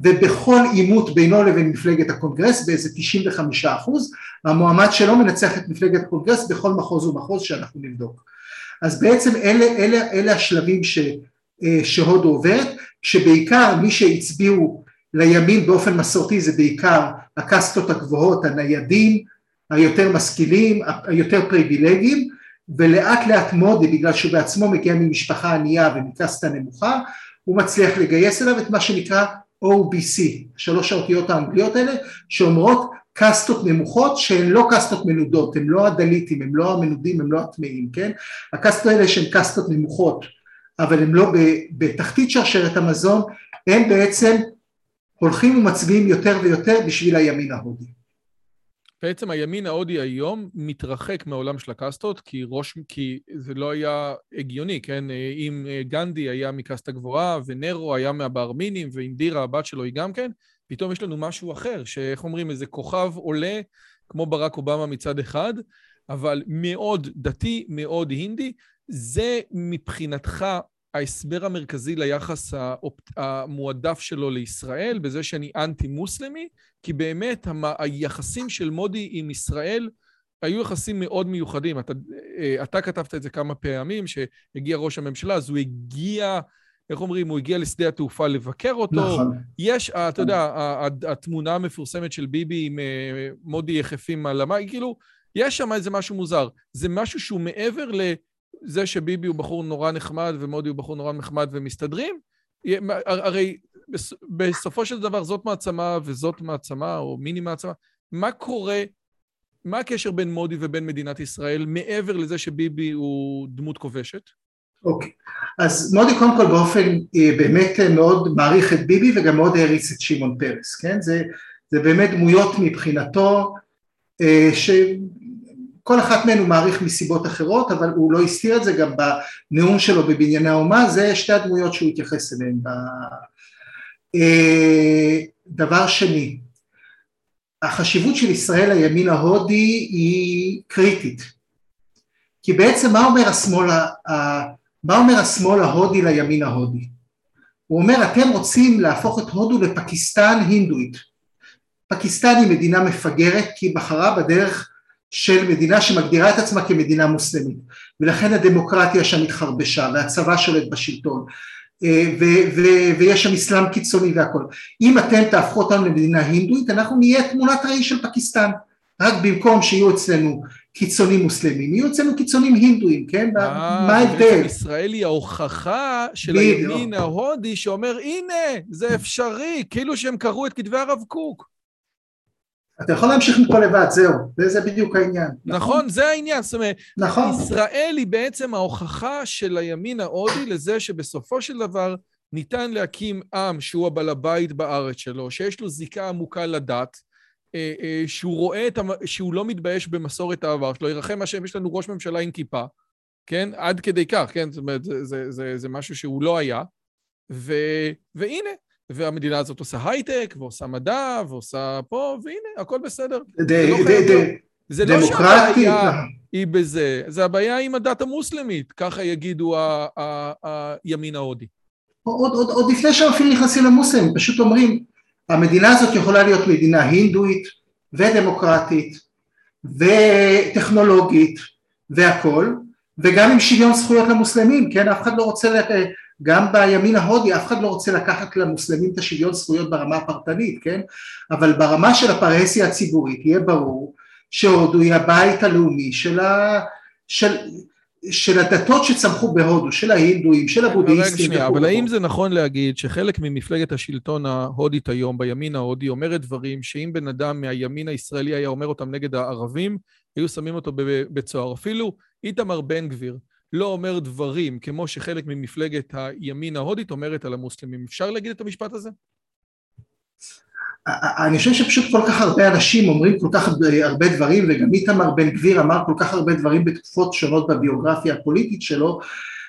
S2: ובכל עימות בינו לבין מפלגת הקונגרס באיזה 95 אחוז, המועמד שלו מנצח את מפלגת הקונגרס בכל מחוז ומחוז שאנחנו נבדוק. אז בעצם אלה, אלה, אלה השלבים ש, שהודו עוברת, שבעיקר מי שהצביעו לימין באופן מסורתי זה בעיקר הקסטות הגבוהות, הניידים, היותר משכילים, היותר פריבילגיים, ולאט לאט מודי, בגלל שהוא בעצמו מגיע ממשפחה ענייה ומקסטה נמוכה, הוא מצליח לגייס אליו את מה שנקרא OBC, שלוש האותיות האנגליות האלה, שאומרות קסטות נמוכות שהן לא קסטות מנודות, הן לא הדליטים, הן לא המנודים, הן לא הטמאים, כן? הקסטות האלה שהן קסטות נמוכות, אבל הן לא בתחתית שרשרת המזון, הם בעצם הולכים ומצביעים יותר ויותר בשביל הימין ההודי.
S1: בעצם הימין ההודי היום מתרחק מהעולם של הקסטות, כי ראש, כי זה לא היה הגיוני, כן? אם גנדי היה מקסטה גבוהה, ונרו היה מהברמינים, ואינדירה, הבת שלו, היא גם כן, פתאום יש לנו משהו אחר, שאיך אומרים, איזה כוכב עולה, כמו ברק אובמה מצד אחד, אבל מאוד דתי, מאוד הינדי. זה מבחינתך ההסבר המרכזי ליחס המועדף שלו לישראל, בזה שאני אנטי-מוסלמי, כי באמת היחסים של מודי עם ישראל היו יחסים מאוד מיוחדים. אתה, אתה כתבת את זה כמה פעמים, שהגיע ראש הממשלה, אז הוא הגיע, איך אומרים, הוא הגיע לשדה התעופה לבקר אותו.
S2: נכון.
S1: יש, אתה יודע, התמונה המפורסמת של ביבי עם מודי יחפים על המים, כאילו, יש שם איזה משהו מוזר. זה משהו שהוא מעבר ל... זה שביבי הוא בחור נורא נחמד ומודי הוא בחור נורא נחמד ומסתדרים, הרי בסופו של דבר זאת מעצמה וזאת מעצמה או מיני מעצמה. מה קורה, מה הקשר בין מודי ובין מדינת ישראל מעבר לזה שביבי הוא דמות כובשת?
S2: אוקיי, okay. אז מודי קודם כל באופן באמת מאוד מעריך את ביבי וגם מאוד העריץ את שמעון פרס, כן? זה, זה באמת דמויות מבחינתו ש... כל אחת מהן הוא מעריך מסיבות אחרות, אבל הוא לא הסתיר את זה גם בנאום שלו בבנייני האומה, זה שתי הדמויות שהוא התייחס אליהן. דבר שני, החשיבות של ישראל לימין ההודי היא קריטית, כי בעצם מה אומר השמאל, מה אומר השמאל ההודי לימין ההודי? הוא אומר אתם רוצים להפוך את הודו לפקיסטן הינדואית, פקיסטן היא מדינה מפגרת כי היא בחרה בדרך של מדינה שמגדירה את עצמה כמדינה מוסלמית ולכן הדמוקרטיה שם התחרבשה והצבא שולט בשלטון אה, ו- ו- ויש שם אסלאם קיצוני והכל. אם אתם תהפכו אותנו למדינה הינדואית אנחנו נהיה תמונת ראי של פקיסטן רק במקום שיהיו אצלנו קיצונים מוסלמים, יהיו אצלנו קיצונים הינדואים, כן?
S1: אה, מה ההבדל? ישראל היא ההוכחה של הימין ההודי שאומר הנה זה אפשרי, כאילו שהם קראו את כתבי הרב קוק.
S2: אתה יכול להמשיך מפה לבד, זהו, זה בדיוק העניין.
S1: נכון, נכון, זה העניין, זאת אומרת, נכון. ישראל היא בעצם ההוכחה של הימין ההודי לזה שבסופו של דבר ניתן להקים עם שהוא הבעל הבית בארץ שלו, שיש לו זיקה עמוקה לדת, אה, אה, שהוא רואה את, שהוא לא מתבייש במסורת העבר שלו, ירחם השם, יש לנו ראש ממשלה עם כיפה, כן? עד כדי כך, כן? זאת אומרת, זה, זה, זה, זה משהו שהוא לא היה, ו, והנה, והמדינה הזאת עושה הייטק, ועושה מדע, ועושה פה, והנה, הכל בסדר. זה לא חייב להיות. זה לא שהבעיה היא בזה, זה הבעיה עם הדת המוסלמית, ככה יגידו הימין ההודי.
S2: עוד, עוד, עוד לפני שהם אפילו נכנסים למוסלמים, פשוט אומרים, המדינה הזאת יכולה להיות מדינה הינדואית ודמוקרטית וטכנולוגית והכל, וגם עם שוויון זכויות למוסלמים, כן? אף אחד לא רוצה, גם בימין ההודי, אף אחד לא רוצה לקחת למוסלמים את השוויון זכויות ברמה הפרטנית, כן? אבל ברמה של הפרהסיה הציבורית יהיה ברור שהודו היא הבית הלאומי של, ה... של, של הדתות שצמחו בהודו, של ההינדואים, של הבודהיסטים. רגע
S1: שנייה, אבל האם זה נכון להגיד שחלק ממפלגת השלטון ההודית היום, בימין ההודי, אומרת דברים שאם בן אדם מהימין הישראלי היה אומר אותם נגד הערבים, היו שמים אותו בבית סוהר. אפילו איתמר בן גביר לא אומר דברים כמו שחלק ממפלגת הימין ההודית אומרת על המוסלמים. אפשר להגיד את המשפט הזה?
S2: אני חושב שפשוט כל כך הרבה אנשים אומרים כל כך הרבה דברים וגם איתמר בן גביר אמר כל כך הרבה דברים בתקופות שונות בביוגרפיה הפוליטית שלו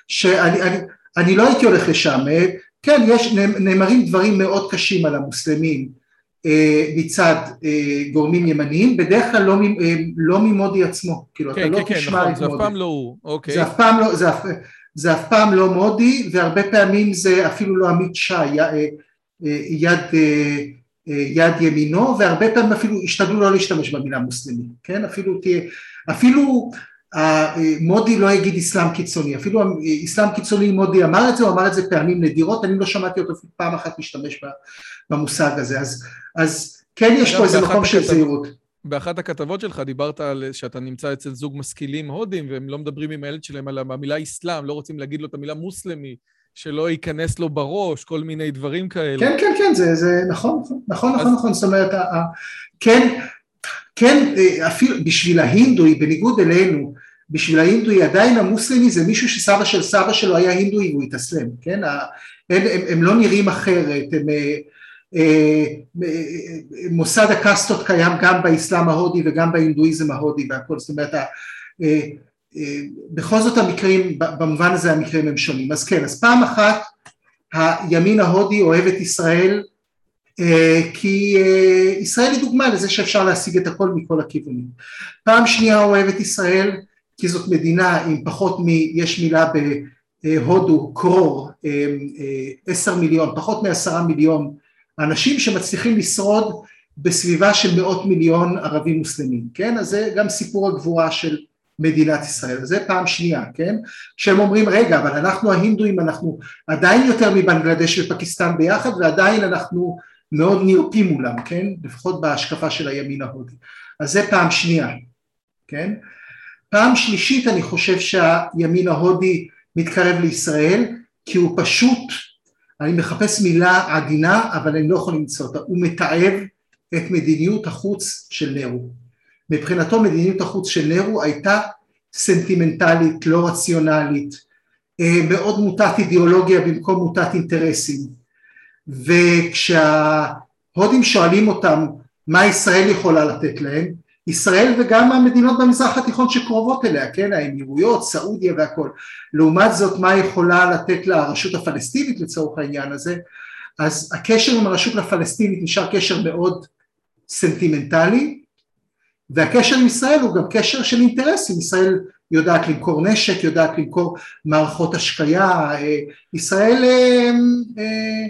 S2: שאני אני, אני לא הייתי הולך לשם כן יש נאמרים דברים מאוד קשים על המוסלמים מצד אה, גורמים ימניים בדרך כלל לא, אה, לא ממודי עצמו. כאילו
S1: כן, אתה לא כן, תשמע כן, נכון, את זה מודי זה אף פעם לא הוא אוקיי.
S2: זה אף פעם לא זה אף, זה אף פעם לא מודי והרבה פעמים זה אפילו לא עמית שי יד יד ימינו והרבה פעמים אפילו השתדלו לא להשתמש במילה מוסלמי, כן? אפילו תהיה, אפילו מודי לא יגיד אסלאם קיצוני, אפילו אסלאם קיצוני מודי אמר את זה, הוא אמר את זה פעמים נדירות, אני לא שמעתי אותו פעם אחת משתמש במושג הזה, אז, אז כן יש פה איזה מקום של זהירות.
S1: באחת הכתבות שלך דיברת על שאתה נמצא אצל זוג משכילים הודים והם לא מדברים עם הילד שלהם על המילה אסלאם, לא רוצים להגיד לו את המילה מוסלמי. שלא ייכנס לו בראש, כל מיני דברים כאלה.
S2: כן, כן, כן, זה, זה נכון, נכון, נכון, אז... נכון, זאת אומרת, כן, כן, אפילו בשביל ההינדוי, בניגוד אלינו, בשביל ההינדוי עדיין המוסלמי זה מישהו שסבא של סבא שלו היה הינדוי והוא התאסלם, כן? הם, הם, הם לא נראים אחרת, הם, אה, אה, מוסד הקסטות קיים גם באסלאם ההודי וגם בהינדואיזם ההודי והכל, זאת אומרת בכל זאת המקרים, במובן הזה המקרים הם שונים. אז כן, אז פעם אחת הימין ההודי אוהב את ישראל אה, כי אה, ישראל היא דוגמה לזה שאפשר להשיג את הכל מכל הכיוונים. פעם שנייה אוהב את ישראל כי זאת מדינה עם פחות מ... יש מילה בהודו, קרור, אה, עשר מיליון, פחות מעשרה מיליון אנשים שמצליחים לשרוד בסביבה של מאות מיליון ערבים מוסלמים, כן? אז זה גם סיפור הגבורה של מדינת ישראל, זה פעם שנייה, כן? כשהם אומרים רגע אבל אנחנו ההינדואים אנחנו עדיין יותר מבנגלדש ופקיסטן ביחד ועדיין אנחנו מאוד נרפים מולם, כן? לפחות בהשקפה של הימין ההודי, אז זה פעם שנייה, כן? פעם שלישית אני חושב שהימין ההודי מתקרב לישראל כי הוא פשוט, אני מחפש מילה עדינה אבל אני לא יכול למצוא אותה, הוא מתעב את מדיניות החוץ של נרו. מבחינתו מדיניות החוץ של נרו הייתה סנטימנטלית, לא רציונלית, אה, מאוד מוטת אידיאולוגיה במקום מוטת אינטרסים. וכשההודים שואלים אותם מה ישראל יכולה לתת להם, ישראל וגם המדינות במזרח התיכון שקרובות אליה, כן, האמירויות, סעודיה והכל, לעומת זאת מה יכולה לתת לרשות הפלסטינית לצורך העניין הזה, אז הקשר עם הרשות הפלסטינית נשאר קשר מאוד סנטימנטלי והקשר עם ישראל הוא גם קשר של אינטרסים, ישראל יודעת למכור נשק, יודעת למכור מערכות השקיה, אה, ישראל, אה,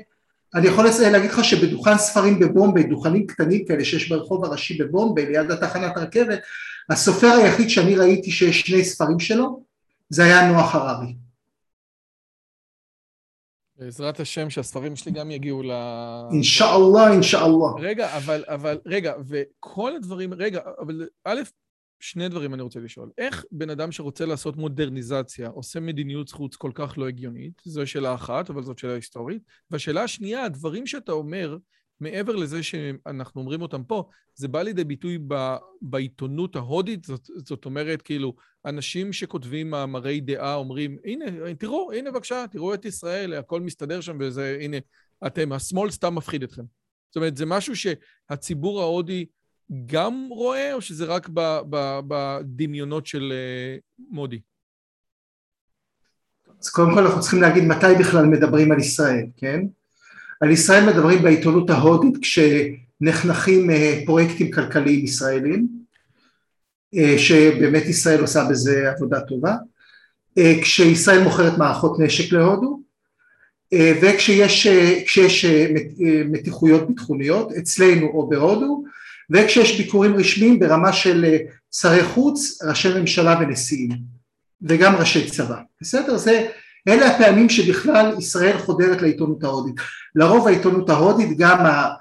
S2: אני יכול להגיד לך שבדוכן ספרים בבומביי, דוכנים קטנים כאלה שיש ברחוב הראשי בבומביי ליד התחנת הרכבת, הסופר היחיד שאני ראיתי שיש שני ספרים שלו זה היה נוח הררי.
S1: בעזרת השם שהספרים שלי גם יגיעו ל...
S2: אינשאללה, אינשאללה.
S1: רגע, אבל, אבל, רגע, וכל הדברים, רגע, אבל א', שני דברים אני רוצה לשאול. איך בן אדם שרוצה לעשות מודרניזציה עושה מדיניות חוץ כל כך לא הגיונית? זו שאלה אחת, אבל זאת שאלה היסטורית. והשאלה השנייה, הדברים שאתה אומר, מעבר לזה שאנחנו אומרים אותם פה, זה בא לידי ביטוי ב, בעיתונות ההודית, זאת, זאת אומרת, כאילו, אנשים שכותבים מאמרי דעה אומרים, הנה, תראו, הנה בבקשה, תראו את ישראל, הכל מסתדר שם, וזה, הנה, אתם, השמאל סתם מפחיד אתכם. זאת אומרת, זה משהו שהציבור ההודי גם רואה, או שזה רק בדמיונות של אה, מודי?
S2: אז קודם כל אנחנו צריכים להגיד מתי בכלל מדברים על ישראל, כן? על ישראל מדברים בעיתונות ההודית כשנחנכים אה, פרויקטים כלכליים ישראלים, אה, שבאמת ישראל עושה בזה עבודה טובה, כשישראל מוכרת מערכות נשק להודו, וכשיש מתיחויות ביטחוניות אצלנו או בהודו, וכשיש ביקורים רשמיים ברמה של אה, שרי חוץ, ראשי ממשלה ונשיאים וגם ראשי צבא, בסדר? זה, אלה הפעמים שבכלל ישראל חודרת לעיתונות ההודית. לרוב העיתונות ההודית גם, ה,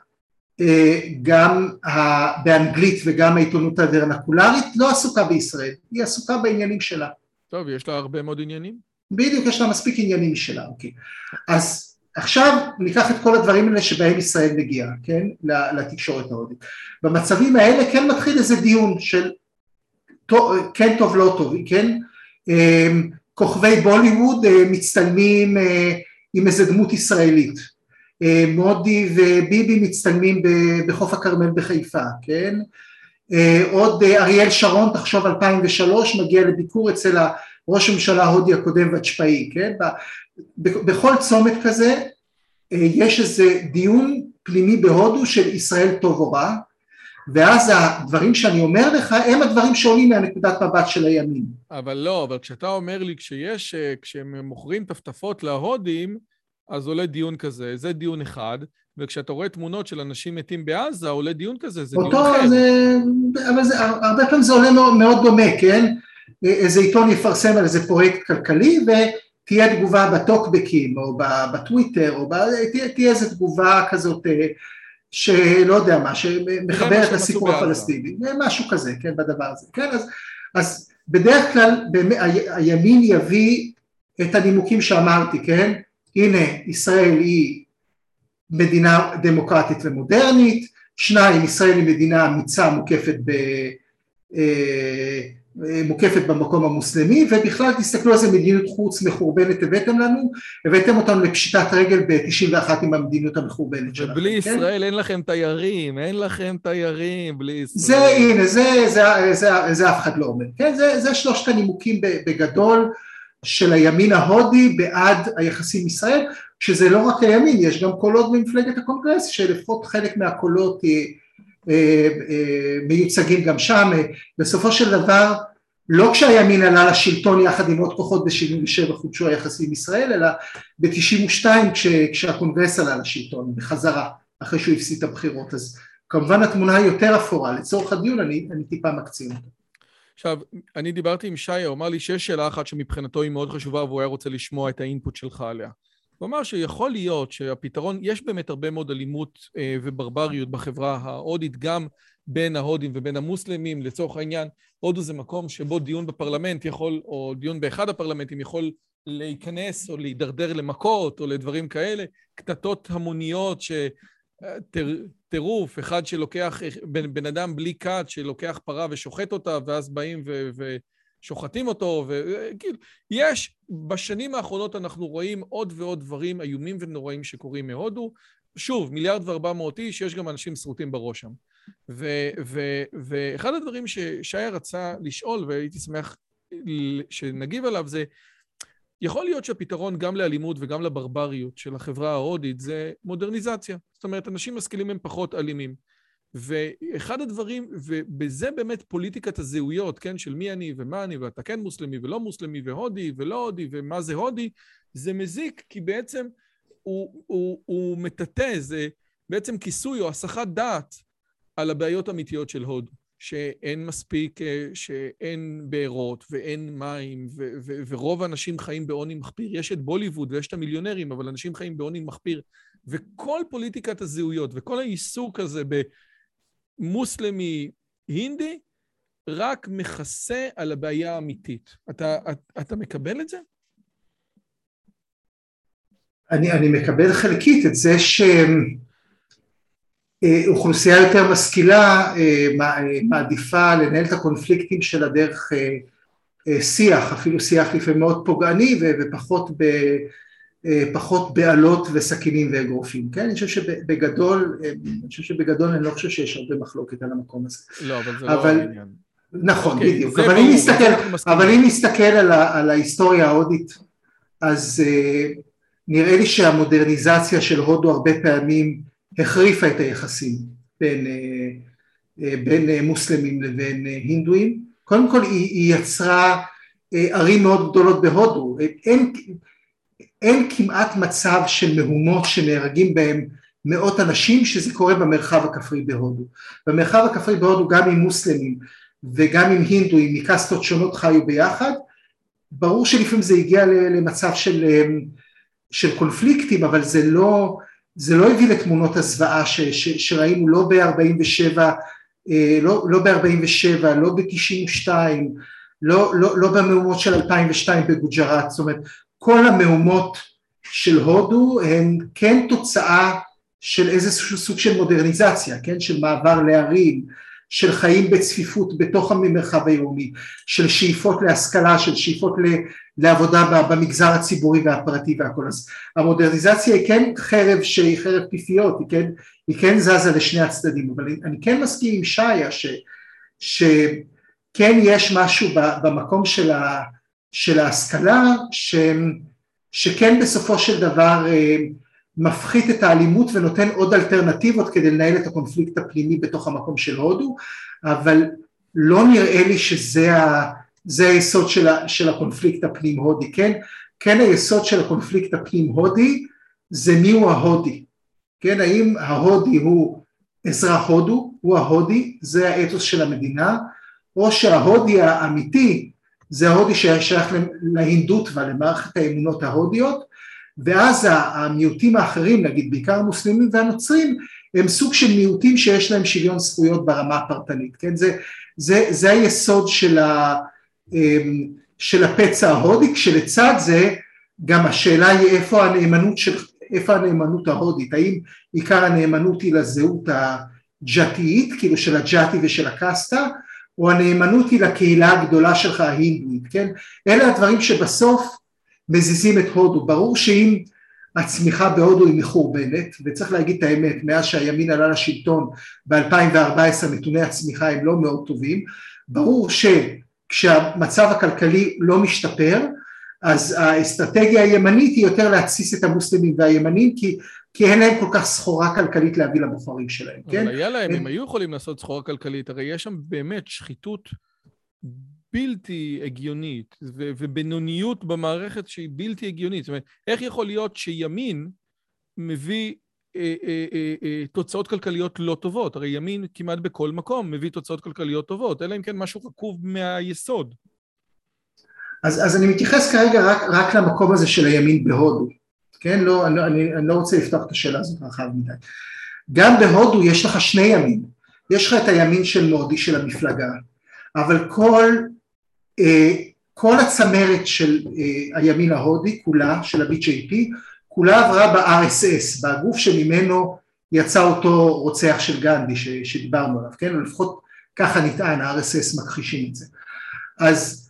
S2: אה, גם ה, באנגלית וגם העיתונות הוורנקולרית לא עסוקה בישראל, היא עסוקה בעניינים שלה.
S1: טוב, יש לה הרבה מאוד עניינים.
S2: בדיוק, יש לה מספיק עניינים משלה, אוקיי. אז עכשיו ניקח את כל הדברים האלה שבהם ישראל מגיעה, כן, לתקשורת ההודית. במצבים האלה כן מתחיל איזה דיון של כן טוב לא טוב, כן, אמ, כוכבי בוליווד אה, מצטלמים אה, עם איזה דמות ישראלית, אה, מודי וביבי מצטלמים בחוף הכרמל בחיפה, כן, עוד אריאל שרון, תחשוב 2003, מגיע לביקור אצל ראש הממשלה ההודי הקודם ואג'פאי, כן? בכל צומת כזה אה, יש איזה דיון פנימי בהודו של ישראל טוב או רע, ואז הדברים שאני אומר לך הם הדברים שעולים מהנקודת מבט של הימין.
S1: אבל לא, אבל כשאתה אומר לי כשיש, אה, כשהם מוכרים טפטפות להודים, אז עולה דיון כזה, זה דיון אחד, וכשאתה רואה תמונות של אנשים מתים בעזה, עולה דיון כזה, זה דיון אחר.
S2: זה, אבל זה, הרבה פעמים זה עולה מאוד, מאוד דומה, כן? איזה עיתון יפרסם על איזה פרויקט כלכלי ותהיה תגובה בטוקבקים או בטוויטר או ב... תהיה, תהיה איזה תגובה כזאת אה, שלא יודע מה, שמחברת לסיפור הפלסטיני, משהו כזה, כן, בדבר הזה, כן, אז, אז בדרך כלל באמת, הימין יביא את הנימוקים שאמרתי, כן, הנה ישראל היא מדינה דמוקרטית ומודרנית, שניים, ישראל היא מדינה אמיצה מוקפת ב... אה, מוקפת במקום המוסלמי ובכלל תסתכלו איזה מדיניות חוץ מחורבנת הבאתם לנו הבאתם אותנו לפשיטת רגל ב-91 עם המדיניות המחורבנת שלנו.
S1: ובלי כן? ישראל אין לכם תיירים, אין לכם תיירים בלי ישראל.
S2: זה הנה, זה, זה, זה, זה, זה אף אחד לא אומר, כן? זה, זה שלושת הנימוקים בגדול של הימין ההודי בעד היחסים עם ישראל, שזה לא רק הימין, יש גם קולות במפלגת הקונגרס שלפחות חלק מהקולות אה, אה, מיוצגים גם שם, בסופו של דבר לא כשהימין עלה לשלטון יחד עם עוד כוחות ב-77 חודשו היחסים עם ישראל, אלא ב-92 כש, כשהקונגרס עלה לשלטון בחזרה, אחרי שהוא הפסיד את הבחירות, אז כמובן התמונה היא יותר אפורה, לצורך הדיון אני, אני טיפה מקצין אותה.
S1: עכשיו, אני דיברתי עם שי, הוא אמר לי שיש שאלה אחת שמבחינתו היא מאוד חשובה והוא היה רוצה לשמוע את האינפוט שלך עליה. הוא אמר שיכול להיות שהפתרון, יש באמת הרבה מאוד אלימות אה, וברבריות בחברה ההודית, גם בין ההודים ובין המוסלמים. לצורך העניין, הודו זה מקום שבו דיון בפרלמנט יכול, או דיון באחד הפרלמנטים יכול להיכנס או להידרדר למכות או לדברים כאלה, קטטות המוניות ש... טירוף, אחד שלוקח, בן, בן אדם בלי כת שלוקח פרה ושוחט אותה, ואז באים ו... ו שוחטים אותו, וכאילו, יש, בשנים האחרונות אנחנו רואים עוד ועוד דברים איומים ונוראים שקורים מהודו. שוב, מיליארד וארבע מאות איש, יש גם אנשים שרוטים בראש שם. ואחד הדברים ששי רצה לשאול, והייתי שמח שנגיב עליו, זה יכול להיות שהפתרון גם לאלימות וגם לברבריות של החברה ההודית זה מודרניזציה. זאת אומרת, אנשים משכילים הם פחות אלימים. ואחד הדברים, ובזה באמת פוליטיקת הזהויות, כן, של מי אני ומה אני, ואתה כן מוסלמי ולא מוסלמי, והודי ולא הודי, ומה זה הודי, זה מזיק, כי בעצם הוא, הוא, הוא מטאטא, זה בעצם כיסוי או הסחת דעת על הבעיות האמיתיות של הודו. שאין מספיק, אה, שאין בארות ואין מים, ו- ו- ורוב האנשים חיים בעוני מחפיר. יש את בוליווד ויש את המיליונרים, אבל אנשים חיים בעוני מחפיר. וכל פוליטיקת הזהויות וכל העיסוק הזה במוסלמי הינדי, רק מכסה על הבעיה האמיתית. אתה, אתה, אתה מקבל את זה?
S2: אני, אני מקבל חלקית את זה שאוכלוסייה יותר משכילה אה, מעדיפה לנהל את הקונפליקטים שלה דרך אה, אה, שיח, אפילו שיח לפעמים מאוד פוגעני ופחות ב... פחות באלות וסכינים ואגרופים, כן? אני חושב שבגדול, אני חושב שבגדול אני לא חושב שיש הרבה מחלוקת על המקום הזה.
S1: לא, אבל זה אבל, לא העניין.
S2: נכון, okay, אוקיי, בדיוק, אבל אם נסתכל, אבל אם נסתכל על, ה, על ההיסטוריה ההודית, אז uh, נראה לי שהמודרניזציה של הודו הרבה פעמים החריפה את היחסים בין, uh, uh, בין uh, מוסלמים לבין הינדואים, קודם כל היא, היא יצרה ערים מאוד גדולות בהודו, אין, אין כמעט מצב של מהומות שנהרגים בהם מאות אנשים שזה קורה במרחב הכפרי בהודו. במרחב הכפרי בהודו גם עם מוסלמים וגם עם הינדואים מקסטות שונות חיו ביחד, ברור שלפעמים זה הגיע למצב של, של קונפליקטים, אבל זה לא, זה לא הביא לתמונות הזוועה ש, ש, שראינו לא ב-47, אה, לא, לא ב-47, לא ב-92, לא, לא, לא במהומות של 2002 בגוג'ראט, זאת אומרת כל המהומות של הודו הן כן תוצאה של איזשהו סוג של מודרניזציה, כן, של מעבר לערים, של חיים בצפיפות בתוך המרחב העירוני, של שאיפות להשכלה, של שאיפות לעבודה במגזר הציבורי והפרטי והכל. אז המודרניזציה היא כן חרב שהיא חרב פיפיות, היא כן, היא כן זזה לשני הצדדים, אבל אני כן מסכים עם שעיה ש, שכן יש משהו במקום של, ה, של ההשכלה ש, שכן בסופו של דבר אה, מפחית את האלימות ונותן עוד אלטרנטיבות כדי לנהל את הקונפליקט הפנימי בתוך המקום של הודו, אבל לא נראה לי שזה ה, זה היסוד של, ה, של הקונפליקט הפנים הודי, כן? כן היסוד של הקונפליקט הפנים הודי זה מיהו ההודי, כן? האם ההודי הוא אזרח הודו, הוא ההודי, זה האתוס של המדינה, או שההודי האמיתי זה ההודי ששייך להינדות ולמערכת האמונות ההודיות, ואז המיעוטים האחרים, נגיד בעיקר המוסלמים והנוצרים, הם סוג של מיעוטים שיש להם שוויון זכויות ברמה הפרטנית, כן? זה, זה, זה היסוד של, ה, אמ, של הפצע ההודי, כשלצד זה גם השאלה היא איפה הנאמנות, של, איפה הנאמנות ההודית, האם עיקר הנאמנות היא לזהות הג'אטית, כאילו של הג'אטי ושל הקסטה, או הנאמנות היא לקהילה הגדולה שלך ההינדואית, כן? אלה הדברים שבסוף מזיזים את הודו, ברור שאם הצמיחה בהודו היא מחורבנת, וצריך להגיד את האמת, מאז שהימין עלה לשלטון ב-2014 נתוני הצמיחה הם לא מאוד טובים, ברור שכשהמצב הכלכלי לא משתפר, אז האסטרטגיה הימנית היא יותר להתסיס את המוסלמים והימנים, כי, כי אין להם כל כך סחורה כלכלית להביא לבוחרים שלהם,
S1: אבל כן? אבל היה להם, הם... הם היו יכולים לעשות סחורה כלכלית, הרי יש שם באמת שחיתות בלתי הגיונית, ו- ובינוניות במערכת שהיא בלתי הגיונית. זאת אומרת, איך יכול להיות שימין מביא אה, אה, אה, אה, תוצאות כלכליות לא טובות? הרי ימין כמעט בכל מקום מביא תוצאות כלכליות טובות, אלא אם כן משהו רקוב מהיסוד.
S2: אז, אז אני מתייחס כרגע רק, רק למקום הזה של הימין בהודו, כן? לא, אני, אני, אני לא רוצה לפתוח את השאלה הזאת רחב מדי. גם בהודו יש לך שני ימין, יש לך את הימין של מודי של המפלגה, אבל כל כל הצמרת של אה, הימין ההודי כולה, של ה-BJP, כולה עברה ב-RSS, בגוף שממנו יצא אותו רוצח של גנדי ש, שדיברנו עליו, כן? לפחות ככה נטען, ה-RSS מכחישים את זה. אז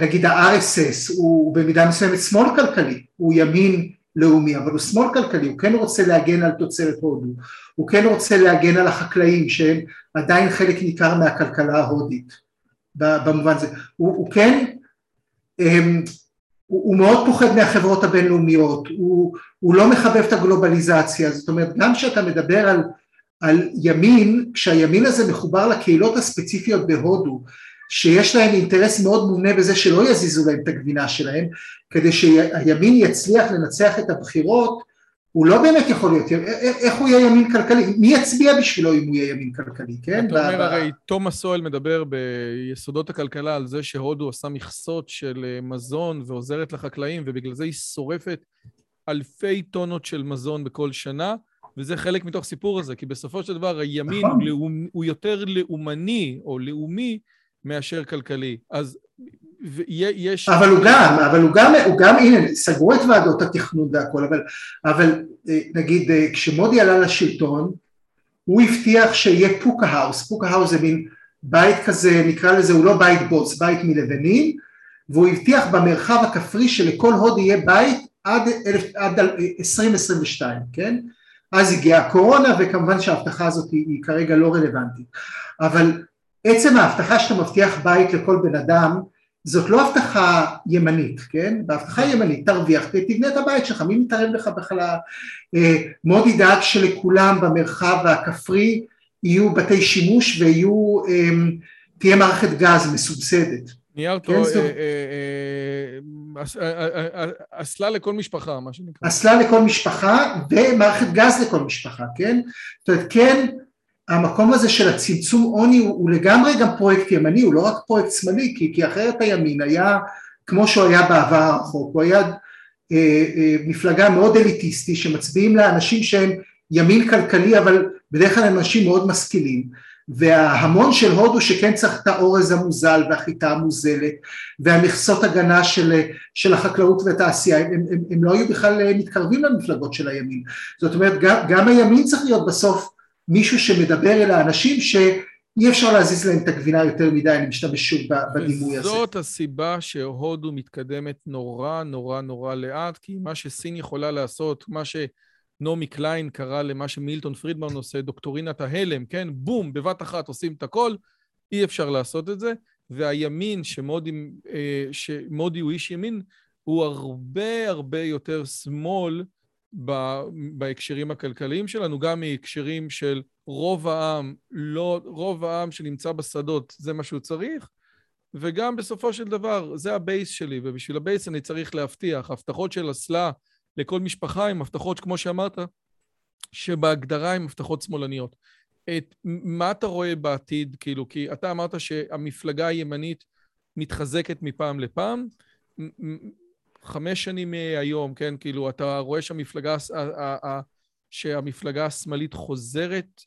S2: נגיד ה-RSS הוא במידה מסוימת שמאל כלכלי, הוא ימין לאומי, אבל הוא שמאל כלכלי, הוא כן רוצה להגן על תוצרת הודו, הוא כן רוצה להגן על החקלאים שהם עדיין חלק ניכר מהכלכלה ההודית. במובן הזה. הוא, הוא כן, הוא, הוא מאוד פוחד מהחברות הבינלאומיות, הוא, הוא לא מחבב את הגלובליזציה, זאת אומרת גם כשאתה מדבר על, על ימין, כשהימין הזה מחובר לקהילות הספציפיות בהודו, שיש להם אינטרס מאוד מובנה בזה שלא יזיזו להם את הגבינה שלהם, כדי שהימין יצליח לנצח את הבחירות, הוא לא באמת יכול להיות, איך הוא יהיה ימין כלכלי, מי יצביע בשבילו אם הוא יהיה ימין כלכלי, כן?
S1: אתה אומר הרי, תומאס סואל מדבר ביסודות הכלכלה על זה שהודו עושה מכסות של אה, מזון ועוזרת לחקלאים, ובגלל זה היא שורפת אלפי טונות של מזון בכל שנה, וזה חלק מתוך סיפור הזה, כי בסופו של דבר הימין נכון. הוא, הוא יותר לאומני או לאומי מאשר כלכלי. אז יש...
S2: אבל הוא גם, אבל הוא גם, הוא גם, הנה, סגרו את ועדות התכנון והכל, אבל, אבל אה, נגיד אה, כשמודי עלה לשלטון, הוא הבטיח שיהיה פוקה האוס, פוקה האוס זה מין בית כזה, נקרא לזה, הוא לא בית בוץ, בית מלבנים, והוא הבטיח במרחב הכפרי שלכל הוד יהיה בית עד, עד 2022, כן? אז הגיעה הקורונה וכמובן שההבטחה הזאת היא, היא כרגע לא רלוונטית, אבל עצם ההבטחה שאתה מבטיח בית לכל בן אדם זאת לא הבטחה ימנית, כן? בהבטחה ימנית תרוויח, תבנה את הבית שלך, מי מתערב לך בכלל? אה, מאוד ידאג שלכולם במרחב הכפרי יהיו בתי שימוש ויהיו, אמ, תהיה מערכת גז מסובסדת.
S1: ניארטו, כן, אה, אה, אסלה לכל משפחה, מה שנקרא.
S2: אסלה לכל משפחה ומערכת גז לכל משפחה, כן? זאת אומרת, כן המקום הזה של הצמצום עוני הוא, הוא לגמרי גם פרויקט ימני, הוא לא רק פרויקט שמאלי, כי, כי אחרת הימין היה כמו שהוא היה בעבר הרחוק, הוא היה אה, אה, מפלגה מאוד אליטיסטי שמצביעים לאנשים שהם ימין כלכלי אבל בדרך כלל אנשים מאוד משכילים. וההמון של הודו שכן צריך את האורז המוזל והחיטה המוזלת והמכסות הגנה של, של החקלאות והתעשייה הם, הם, הם לא היו בכלל מתקרבים למפלגות של הימין. זאת אומרת גם, גם הימין צריך להיות בסוף מישהו שמדבר אל האנשים שאי אפשר להזיז להם את הגבינה יותר מדי, אני משתמש שוב בדימוי הזה.
S1: וזאת הסיבה שהודו מתקדמת נורא נורא נורא לאט, כי מה שסין יכולה לעשות, מה שנעמי קליין קרא למה שמילטון פרידמן עושה, דוקטורינת ההלם, כן? בום, בבת אחת עושים את הכל, אי אפשר לעשות את זה, והימין שמודי, אה, שמודי הוא איש ימין, הוא הרבה הרבה יותר שמאל בהקשרים הכלכליים שלנו, גם מהקשרים של רוב העם, לא, רוב העם שנמצא בשדות, זה מה שהוא צריך, וגם בסופו של דבר, זה ה base שלי, ובשביל ה base אני צריך להבטיח, הבטחות של אסלה לכל משפחה הן הבטחות, כמו שאמרת, שבהגדרה הן הבטחות שמאלניות. את מה אתה רואה בעתיד, כאילו, כי אתה אמרת שהמפלגה הימנית מתחזקת מפעם לפעם, חמש שנים מהיום, כן, כאילו, אתה רואה שהמפלגה, שהמפלגה השמאלית חוזרת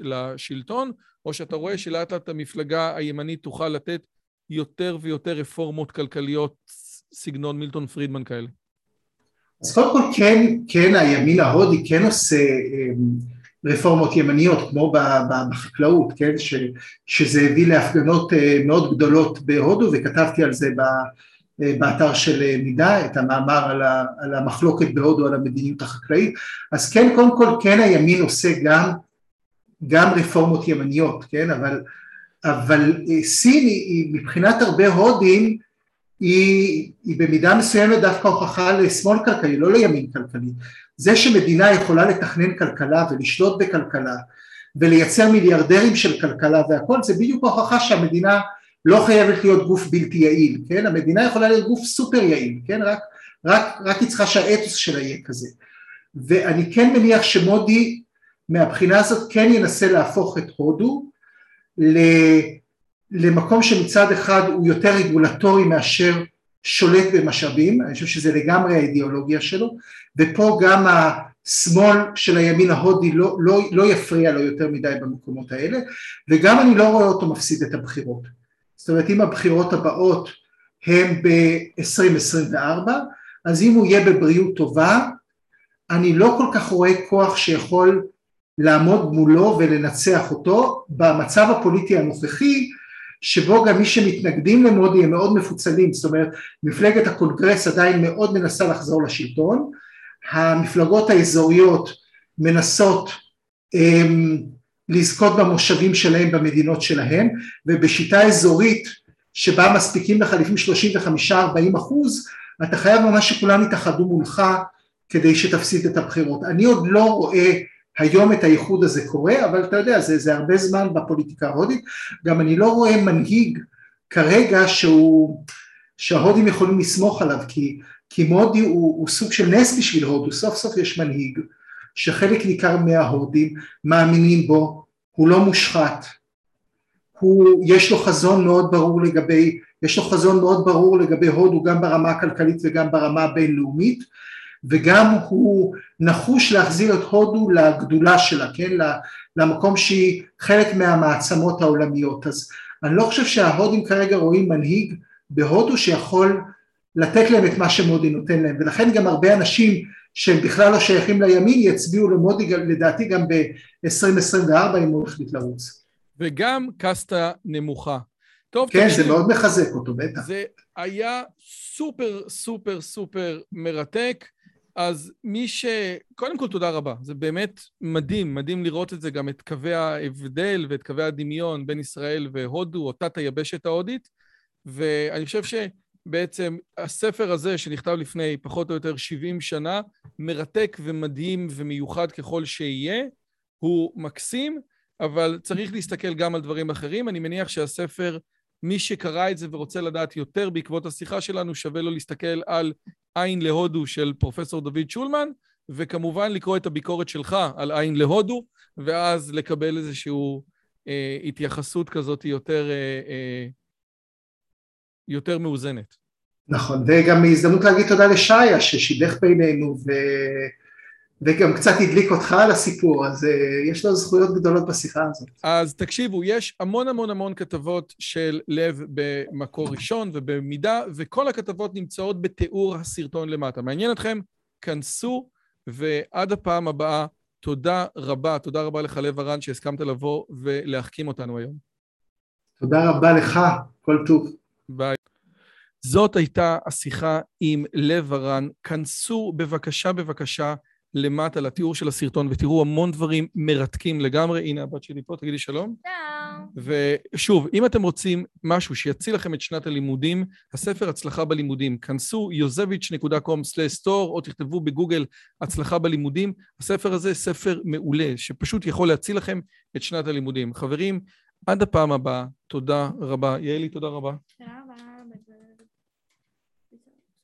S1: לשלטון, או שאתה רואה שלאט לאט המפלגה הימנית תוכל לתת יותר ויותר רפורמות כלכליות סגנון מילטון פרידמן כאלה?
S2: אז קודם כל כן, כן הימין ההודי כן עושה אמ, רפורמות ימניות כמו בחקלאות, כן, ש, שזה הביא להפגנות אה, מאוד גדולות בהודו וכתבתי על זה אה, באתר של אה, מידע את המאמר על, ה, על המחלוקת בהודו על המדיניות החקלאית. אז כן קודם כל כן הימין עושה גם, גם רפורמות ימניות כן אבל, אבל אה, סין היא מבחינת הרבה הודים היא, היא במידה מסוימת דווקא הוכחה לשמאל כלכלי לא לימין כלכלי. זה שמדינה יכולה לתכנן כלכלה ולשלוט בכלכלה ולייצר מיליארדרים של כלכלה והכל זה בדיוק הוכחה שהמדינה לא חייבת להיות גוף בלתי יעיל, כן? המדינה יכולה להיות גוף סופר יעיל, כן? רק, רק, רק היא צריכה שהאתוס שלה יהיה כזה. ואני כן מניח שמודי מהבחינה הזאת כן ינסה להפוך את הודו למקום שמצד אחד הוא יותר רגולטורי מאשר שולט במשאבים, אני חושב שזה לגמרי האידיאולוגיה שלו, ופה גם השמאל של הימין ההודי לא, לא, לא יפריע לו יותר מדי במקומות האלה, וגם אני לא רואה אותו מפסיד את הבחירות. זאת אומרת אם הבחירות הבאות הן ב-2024 אז אם הוא יהיה בבריאות טובה אני לא כל כך רואה כוח שיכול לעמוד מולו ולנצח אותו. במצב הפוליטי הנוכחי שבו גם מי שמתנגדים למודי הם מאוד מפוצלים זאת אומרת מפלגת הקונגרס עדיין מאוד מנסה לחזור לשלטון. המפלגות האזוריות מנסות אמ, לזכות במושבים שלהם במדינות שלהם ובשיטה אזורית שבה מספיקים לך לפעמים 35-40 אחוז אתה חייב ממש שכולם יתאחדו מולך כדי שתפסיד את הבחירות. אני עוד לא רואה היום את האיחוד הזה קורה אבל אתה יודע זה, זה הרבה זמן בפוליטיקה ההודית גם אני לא רואה מנהיג כרגע שהוא שההודים יכולים לסמוך עליו כי כי מודי הוא, הוא סוג של נס בשביל הודו, סוף סוף יש מנהיג שחלק ניכר מההודים מאמינים בו, הוא לא מושחת, הוא, יש לו חזון מאוד ברור לגבי, יש לו חזון מאוד ברור לגבי הודו גם ברמה הכלכלית וגם ברמה הבינלאומית וגם הוא נחוש להחזיר את הודו לגדולה שלה, כן, למקום שהיא חלק מהמעצמות העולמיות. אז אני לא חושב שההודים כרגע רואים מנהיג בהודו שיכול לתת להם את מה שמודי נותן להם, ולכן גם הרבה אנשים שהם בכלל לא שייכים לימין יצביעו למודי לדעתי גם ב-2024 אם הוא החליט לרוץ.
S1: וגם קסטה נמוכה.
S2: טוב, כן, תקשיב, זה מאוד מחזק אותו, בטח.
S1: זה היה סופר סופר סופר מרתק. אז מי ש... קודם כל תודה רבה, זה באמת מדהים, מדהים לראות את זה, גם את קווי ההבדל ואת קווי הדמיון בין ישראל והודו, אותה תיבשת ההודית, ואני חושב שבעצם הספר הזה, שנכתב לפני פחות או יותר 70 שנה, מרתק ומדהים ומיוחד ככל שיהיה, הוא מקסים, אבל צריך להסתכל גם על דברים אחרים. אני מניח שהספר, מי שקרא את זה ורוצה לדעת יותר בעקבות השיחה שלנו, שווה לו להסתכל על עין להודו של פרופסור דוד שולמן, וכמובן לקרוא את הביקורת שלך על עין להודו, ואז לקבל איזושהי אה, התייחסות כזאת יותר, אה, אה, יותר מאוזנת.
S2: נכון, וגם הזדמנות להגיד תודה לשיה ששידך בינינו ו... וגם קצת הדליק אותך על הסיפור, אז uh, יש לו זכויות גדולות בשיחה הזאת.
S1: אז תקשיבו, יש המון המון המון כתבות של לב במקור ראשון ובמידה, וכל הכתבות נמצאות בתיאור הסרטון למטה. מעניין אתכם? כנסו, ועד הפעם הבאה, תודה רבה, תודה רבה לך לב הרן שהסכמת לבוא ולהחכים אותנו היום.
S2: תודה רבה לך, כל טוב.
S1: ביי. זאת הייתה השיחה עם לב הרן. כנסו בבקשה, בבקשה. למטה לתיאור של הסרטון ותראו המון דברים מרתקים לגמרי. הנה הבת שלי פה, תגידי שלום.
S3: שלום.
S1: ושוב, אם אתם רוצים משהו שיציל לכם את שנת הלימודים, הספר הצלחה בלימודים, כנסו yozevich.com/store או תכתבו בגוגל הצלחה בלימודים. הספר הזה ספר מעולה, שפשוט יכול להציל לכם את שנת הלימודים. חברים, עד הפעם הבאה, תודה רבה. יעלי, תודה רבה.
S3: תודה